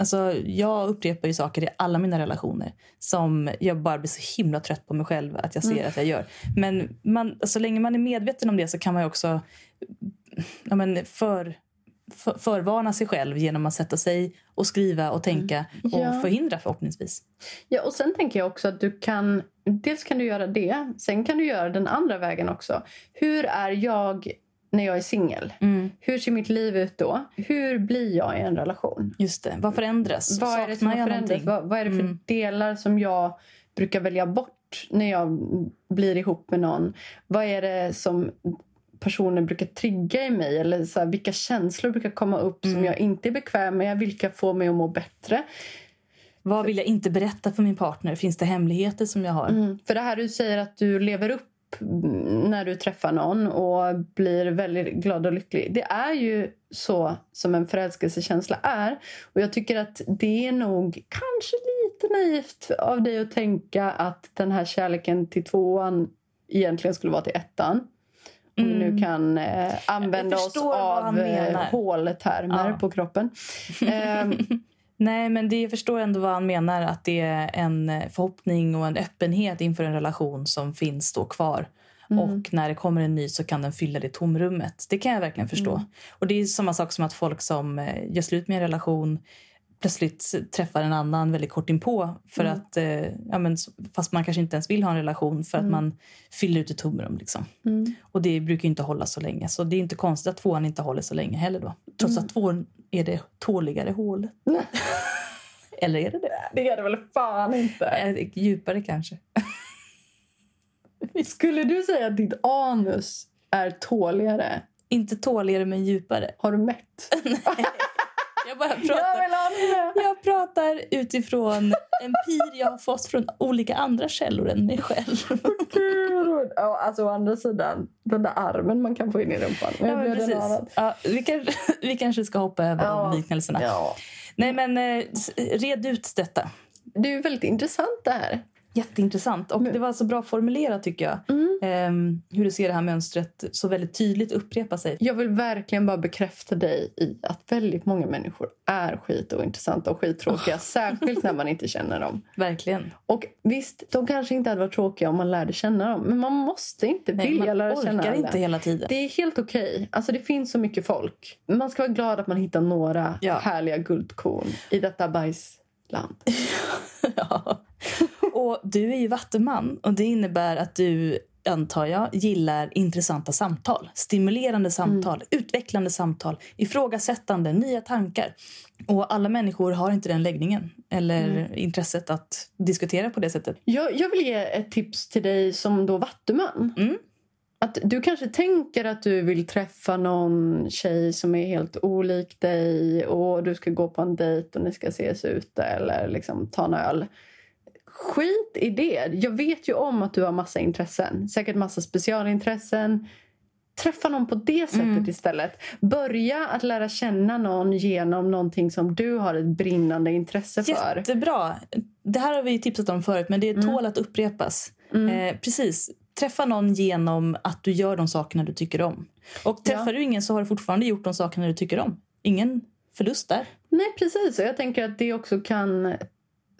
Alltså, jag upprepar ju saker i alla mina relationer som jag bara blir så himla trött på mig själv att jag ser att jag gör. Men man, så länge man är medveten om det så kan man också ja, men för, för, förvarna sig själv genom att sätta sig och skriva och tänka och Ja. förhindra förhoppningsvis. Ja, och sen tänker jag också att du kan... Dels kan du göra det, sen kan du göra den andra vägen också. Hur är jag när jag är singel? Hur ser mitt liv ut då? Hur blir jag i en relation? Just det. Vad förändras? Vad är det som Saknar någonting? Vad, vad är det för Mm. delar som jag brukar välja bort när jag blir ihop med någon? Vad är det som personer brukar trigga i mig? Eller så här, vilka känslor brukar komma upp Mm. som jag inte är bekväm med? Vilka får mig att må bättre? Vad vill jag inte berätta för min partner? Finns det hemligheter som jag har? Mm. För det här du säger att du lever upp när du träffar någon och blir väldigt glad och lycklig. Det är ju så som en förälskelsekänsla är. Och jag tycker att det är nog kanske lite naivt av dig att tänka att den här kärleken till tvåan egentligen skulle vara till ettan. Om vi nu kan eh, använda oss av eh, håltermer Ja. på kroppen. Ehm, Nej, men det, jag förstår ändå vad han menar. Att det är en förhoppning och en öppenhet inför en relation som finns då kvar. Och när det kommer en ny så kan den fylla det tomrummet. Det kan jag verkligen förstå. Och det är samma sak som att folk som eh, gör slut med en relation plötsligt träffar en annan väldigt kort inpå. För att, eh, ja, men, fast man kanske inte ens vill ha en relation för att man fyller ut ett tomrum. Liksom. Och det brukar inte hålla så länge. Så det är inte konstigt att tvåan inte håller så länge heller då. Trots att tvåan är det tåligare hålet. Eller är det det? det är det väl fan inte. Djupare kanske. Skulle du säga att ditt anus är tåligare? Inte tåligare men djupare. Har du mätt? Jag bara Jag pratar, det! jag pratar utifrån empir jag har fått från olika andra källor än mig själv. Gud. Ja, alltså å andra sidan, den där armen man kan få in i rumpan. Ja, men precis. Ja, vi, kanske, vi kanske ska hoppa över Ja. de liknelserna. Ja. Nej, men eh, red ut detta. Det är väldigt intressant det här. Jätteintressant. Och det var så bra formulerat tycker jag. Ehm, hur du ser det här mönstret så väldigt tydligt upprepa sig. Jag vill verkligen bara bekräfta dig i att väldigt många människor är skit och intressanta och skittråkiga. Särskilt när man inte känner dem. Verkligen. Och visst, de kanske inte hade varit tråkiga om man lärde känna dem. Men man måste inte Nej, vilja man lära känna orkar alla. inte hela tiden. Det är helt okej. Alltså, det finns så mycket folk. Man ska vara glad att man hittar några Ja. härliga guldkorn i detta bajsland. Ja. Och du är ju vattuman och det innebär att du, antar jag, gillar intressanta samtal. Stimulerande samtal, utvecklande samtal, ifrågasättande, nya tankar. Och alla människor har inte den läggningen eller intresset att diskutera på det sättet. Jag, jag vill ge ett tips till dig som då vattuman. Mm. Att du kanske tänker att du vill träffa någon tjej som är helt olik dig och du ska gå på en dejt och ni ska ses ute eller liksom ta en öl. Skit i det. Jag vet ju om att du har massa intressen. Säkert massa specialintressen. Träffa någon på det sättet Mm. istället. Börja att lära känna någon genom någonting som du har ett brinnande intresse för. Jättebra! Det här har vi tipsat om förut, men det tål att upprepas. Eh, precis. Träffa någon genom att du gör de sakerna du tycker om. Och träffar du ingen så har du fortfarande gjort de sakerna du tycker om. Ingen förlust där. Nej, precis. Och jag tänker att det också kan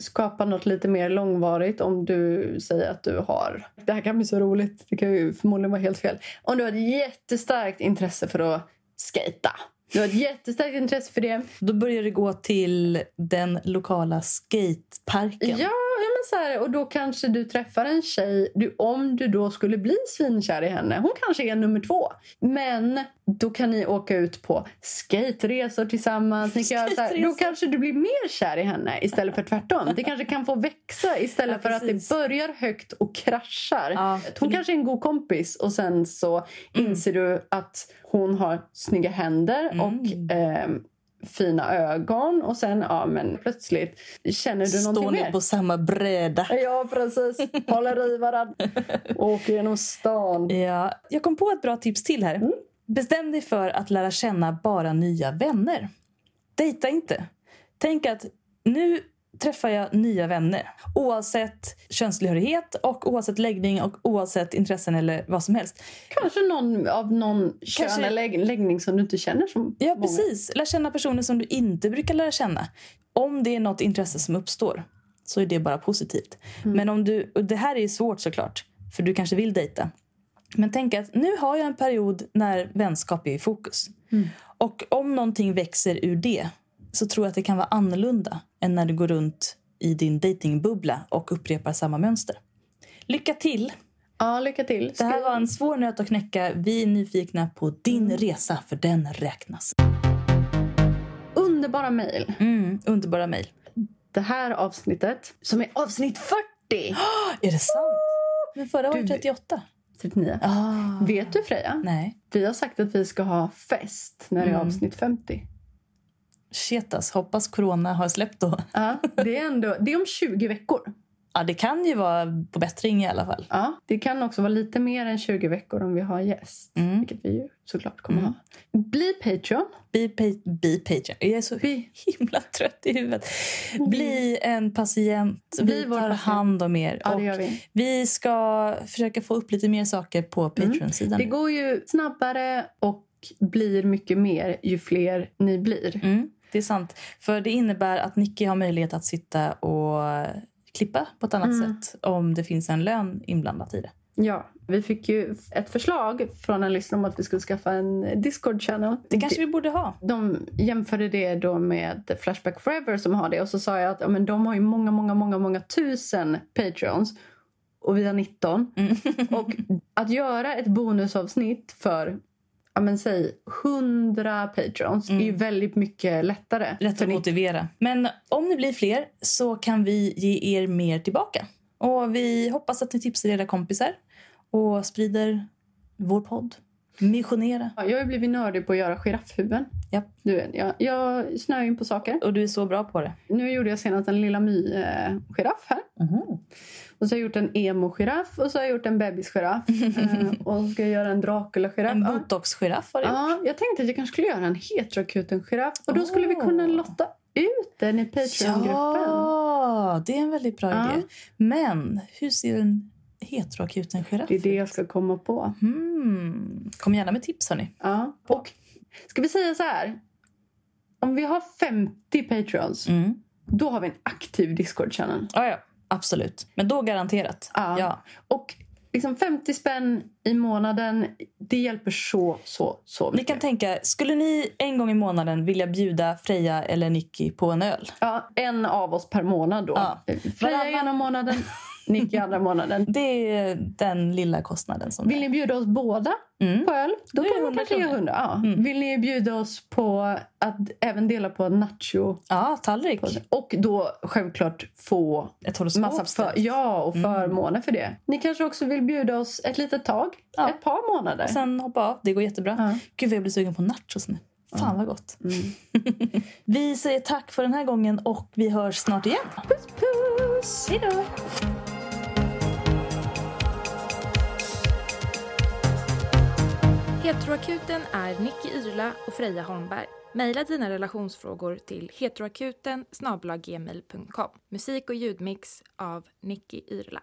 skapa något lite mer långvarigt om du säger att du har... Det här kan bli så roligt. Det kan ju förmodligen vara helt fel. Om du har ett jättestarkt intresse för att skata. Du har ett jättestarkt intresse för det. Då börjar du gå till den lokala skateparken. Ja, men så här, och då kanske du träffar en tjej, du, om du då skulle bli svinkär i henne, hon kanske är nummer två. Men då kan ni åka ut på skateresor tillsammans. Ni kan här, då kanske du blir mer kär i henne istället för tvärtom. Det kanske kan få växa istället Ja, för att det börjar högt och kraschar. Ja, hon det- kanske är en god kompis och sen så Mm. inser du att hon har snygga händer Mm. och ehm, fina ögon och sen ja men plötsligt känner du någonting Står ni mer. på samma bräda? Ja precis, håller i varandra. Åker genom stan. Ja, jag kom på ett bra tips till här. Mm. Bestäm dig för att lära känna bara nya vänner. Dejta inte. Tänk att nu träffar jag nya vänner. Oavsett könstillhörighet och oavsett läggning och oavsett intressen eller vad som helst. Kanske någon av någon kön Kanske- eller lägg- läggning som du inte känner som Ja, många. precis. Lär känna personer som du inte brukar lära känna. Om det är något intresse som uppstår så är det bara positivt. Men om du, och det här är svårt såklart, för du kanske vill dejta. Men tänk att nu har jag en period när vänskap är i fokus. Och om någonting växer ur det så tror jag att det kan vara annorlunda än när du går runt i din datingbubbla och upprepar samma mönster. Lycka till! Ja, lycka till. Det här var en svår nöt att knäcka. Vi är nyfikna på din resa, för den räknas. Underbara mejl. Mm, underbara mejl. Det här avsnittet, som är avsnitt 40! Är det sant? Men förra var det Du- 38. 39. Ah. Vet du Freja? Nej. Vi har sagt att vi ska ha fest när det är Mm. avsnitt 50. Shit alltså, hoppas corona har släppt då. Ja, det är ändå det är om 20 veckor. Ja, det kan ju vara på bättring i alla fall. Ja, det kan också vara lite mer än 20 veckor om vi har gäst. Mm. Vilket vi ju såklart kommer Mm. ha. Bli Patreon. Be, pa- patient. Jag är så Bli, himla trött i huvudet. Bli en patient. Bli vi tar hand om er. ja, Och vi. vi ska försöka få upp lite mer saker på Patreon-sidan. Det går ju snabbare och blir mycket mer ju fler ni blir. Mm, det är sant. För det innebär att Nicky har möjlighet att sitta och klippa på ett annat Mm. sätt om det finns en lön inblandat i det. Ja, vi fick ju ett förslag från en lyssnare om att vi skulle skaffa en Discord-channel. Det kanske vi borde ha. De jämförde det då med Flashback Forever som har det och så sa jag att ja, men de har ju många, många, många, många tusen Patreons och vi har 19. Mm. Och att göra ett bonusavsnitt för ja, men säg 100 Patreons är ju väldigt mycket lättare. Mm. Lätt att ni- motivera. Men om ni blir fler så kan vi ge er mer tillbaka. Och vi hoppas att ni tipsar era kompisar och sprider vår podd. Missionera. Ja, jag har blivit nördig på att göra giraffhuvuden. Ja. Du vet, jag, jag snöar in på saker. Och du är så bra på det. Nu gjorde jag senast en Lilla My-giraff här. Och så har jag gjort en emo-giraff och så har jag gjort en bebisgiraff. eh, och så ska jag göra en Dracula-giraff. En botox-giraff har du gjort. Ja, jag tänkte att jag kanske skulle göra en heterokuten-giraff. Och då skulle vi kunna lotta ut den i Patreon-gruppen. Ja, det är en väldigt bra Ja. idé. Men hur ser en heteroakuten giraff Det är det jag ut? ska komma på. Hmm. Kom gärna med tips hörni. Ja. Och ska vi säga så här? Om vi har 50 Patreons, Mm. då har vi en aktiv Discord-channel. Ja, ja, absolut. Men då garanterat. Ja. ja. Och liksom 50 spänn i månaden, det hjälper så, så, så Ni mycket. kan tänka, skulle ni en gång i månaden vilja bjuda Freja eller Nicky på en öl? Ja, en av oss per månad då. Ja. Freja Varannan- ena månaden, Nicky andra månaden. Det är den lilla kostnaden som Vill ni bjuda oss båda. Mm. på öl? Då kan man 100 kanske ge kronor. 100. Ja. Mm. Vill ni bjuda oss på att även dela på nacho? Ja, tallrik. Och då självklart få Ett horoskop. massa för, ja, och Mm. förmåner för det. Ni kanske också vill bjuda oss ett litet tag, Ja. ett par månader. Och sen hoppa av. Det går jättebra. Ja. Gud jag blir sugen på nachos nu. Fan vad gott. Mm. vi säger tack för den här gången och vi hörs snart igen. Puss puss! Hej Heteroakuten är Nicky Irla och Freja Holmberg. Maila dina relationsfrågor till heteroakuten Musik och ljudmix av Nicky Irla.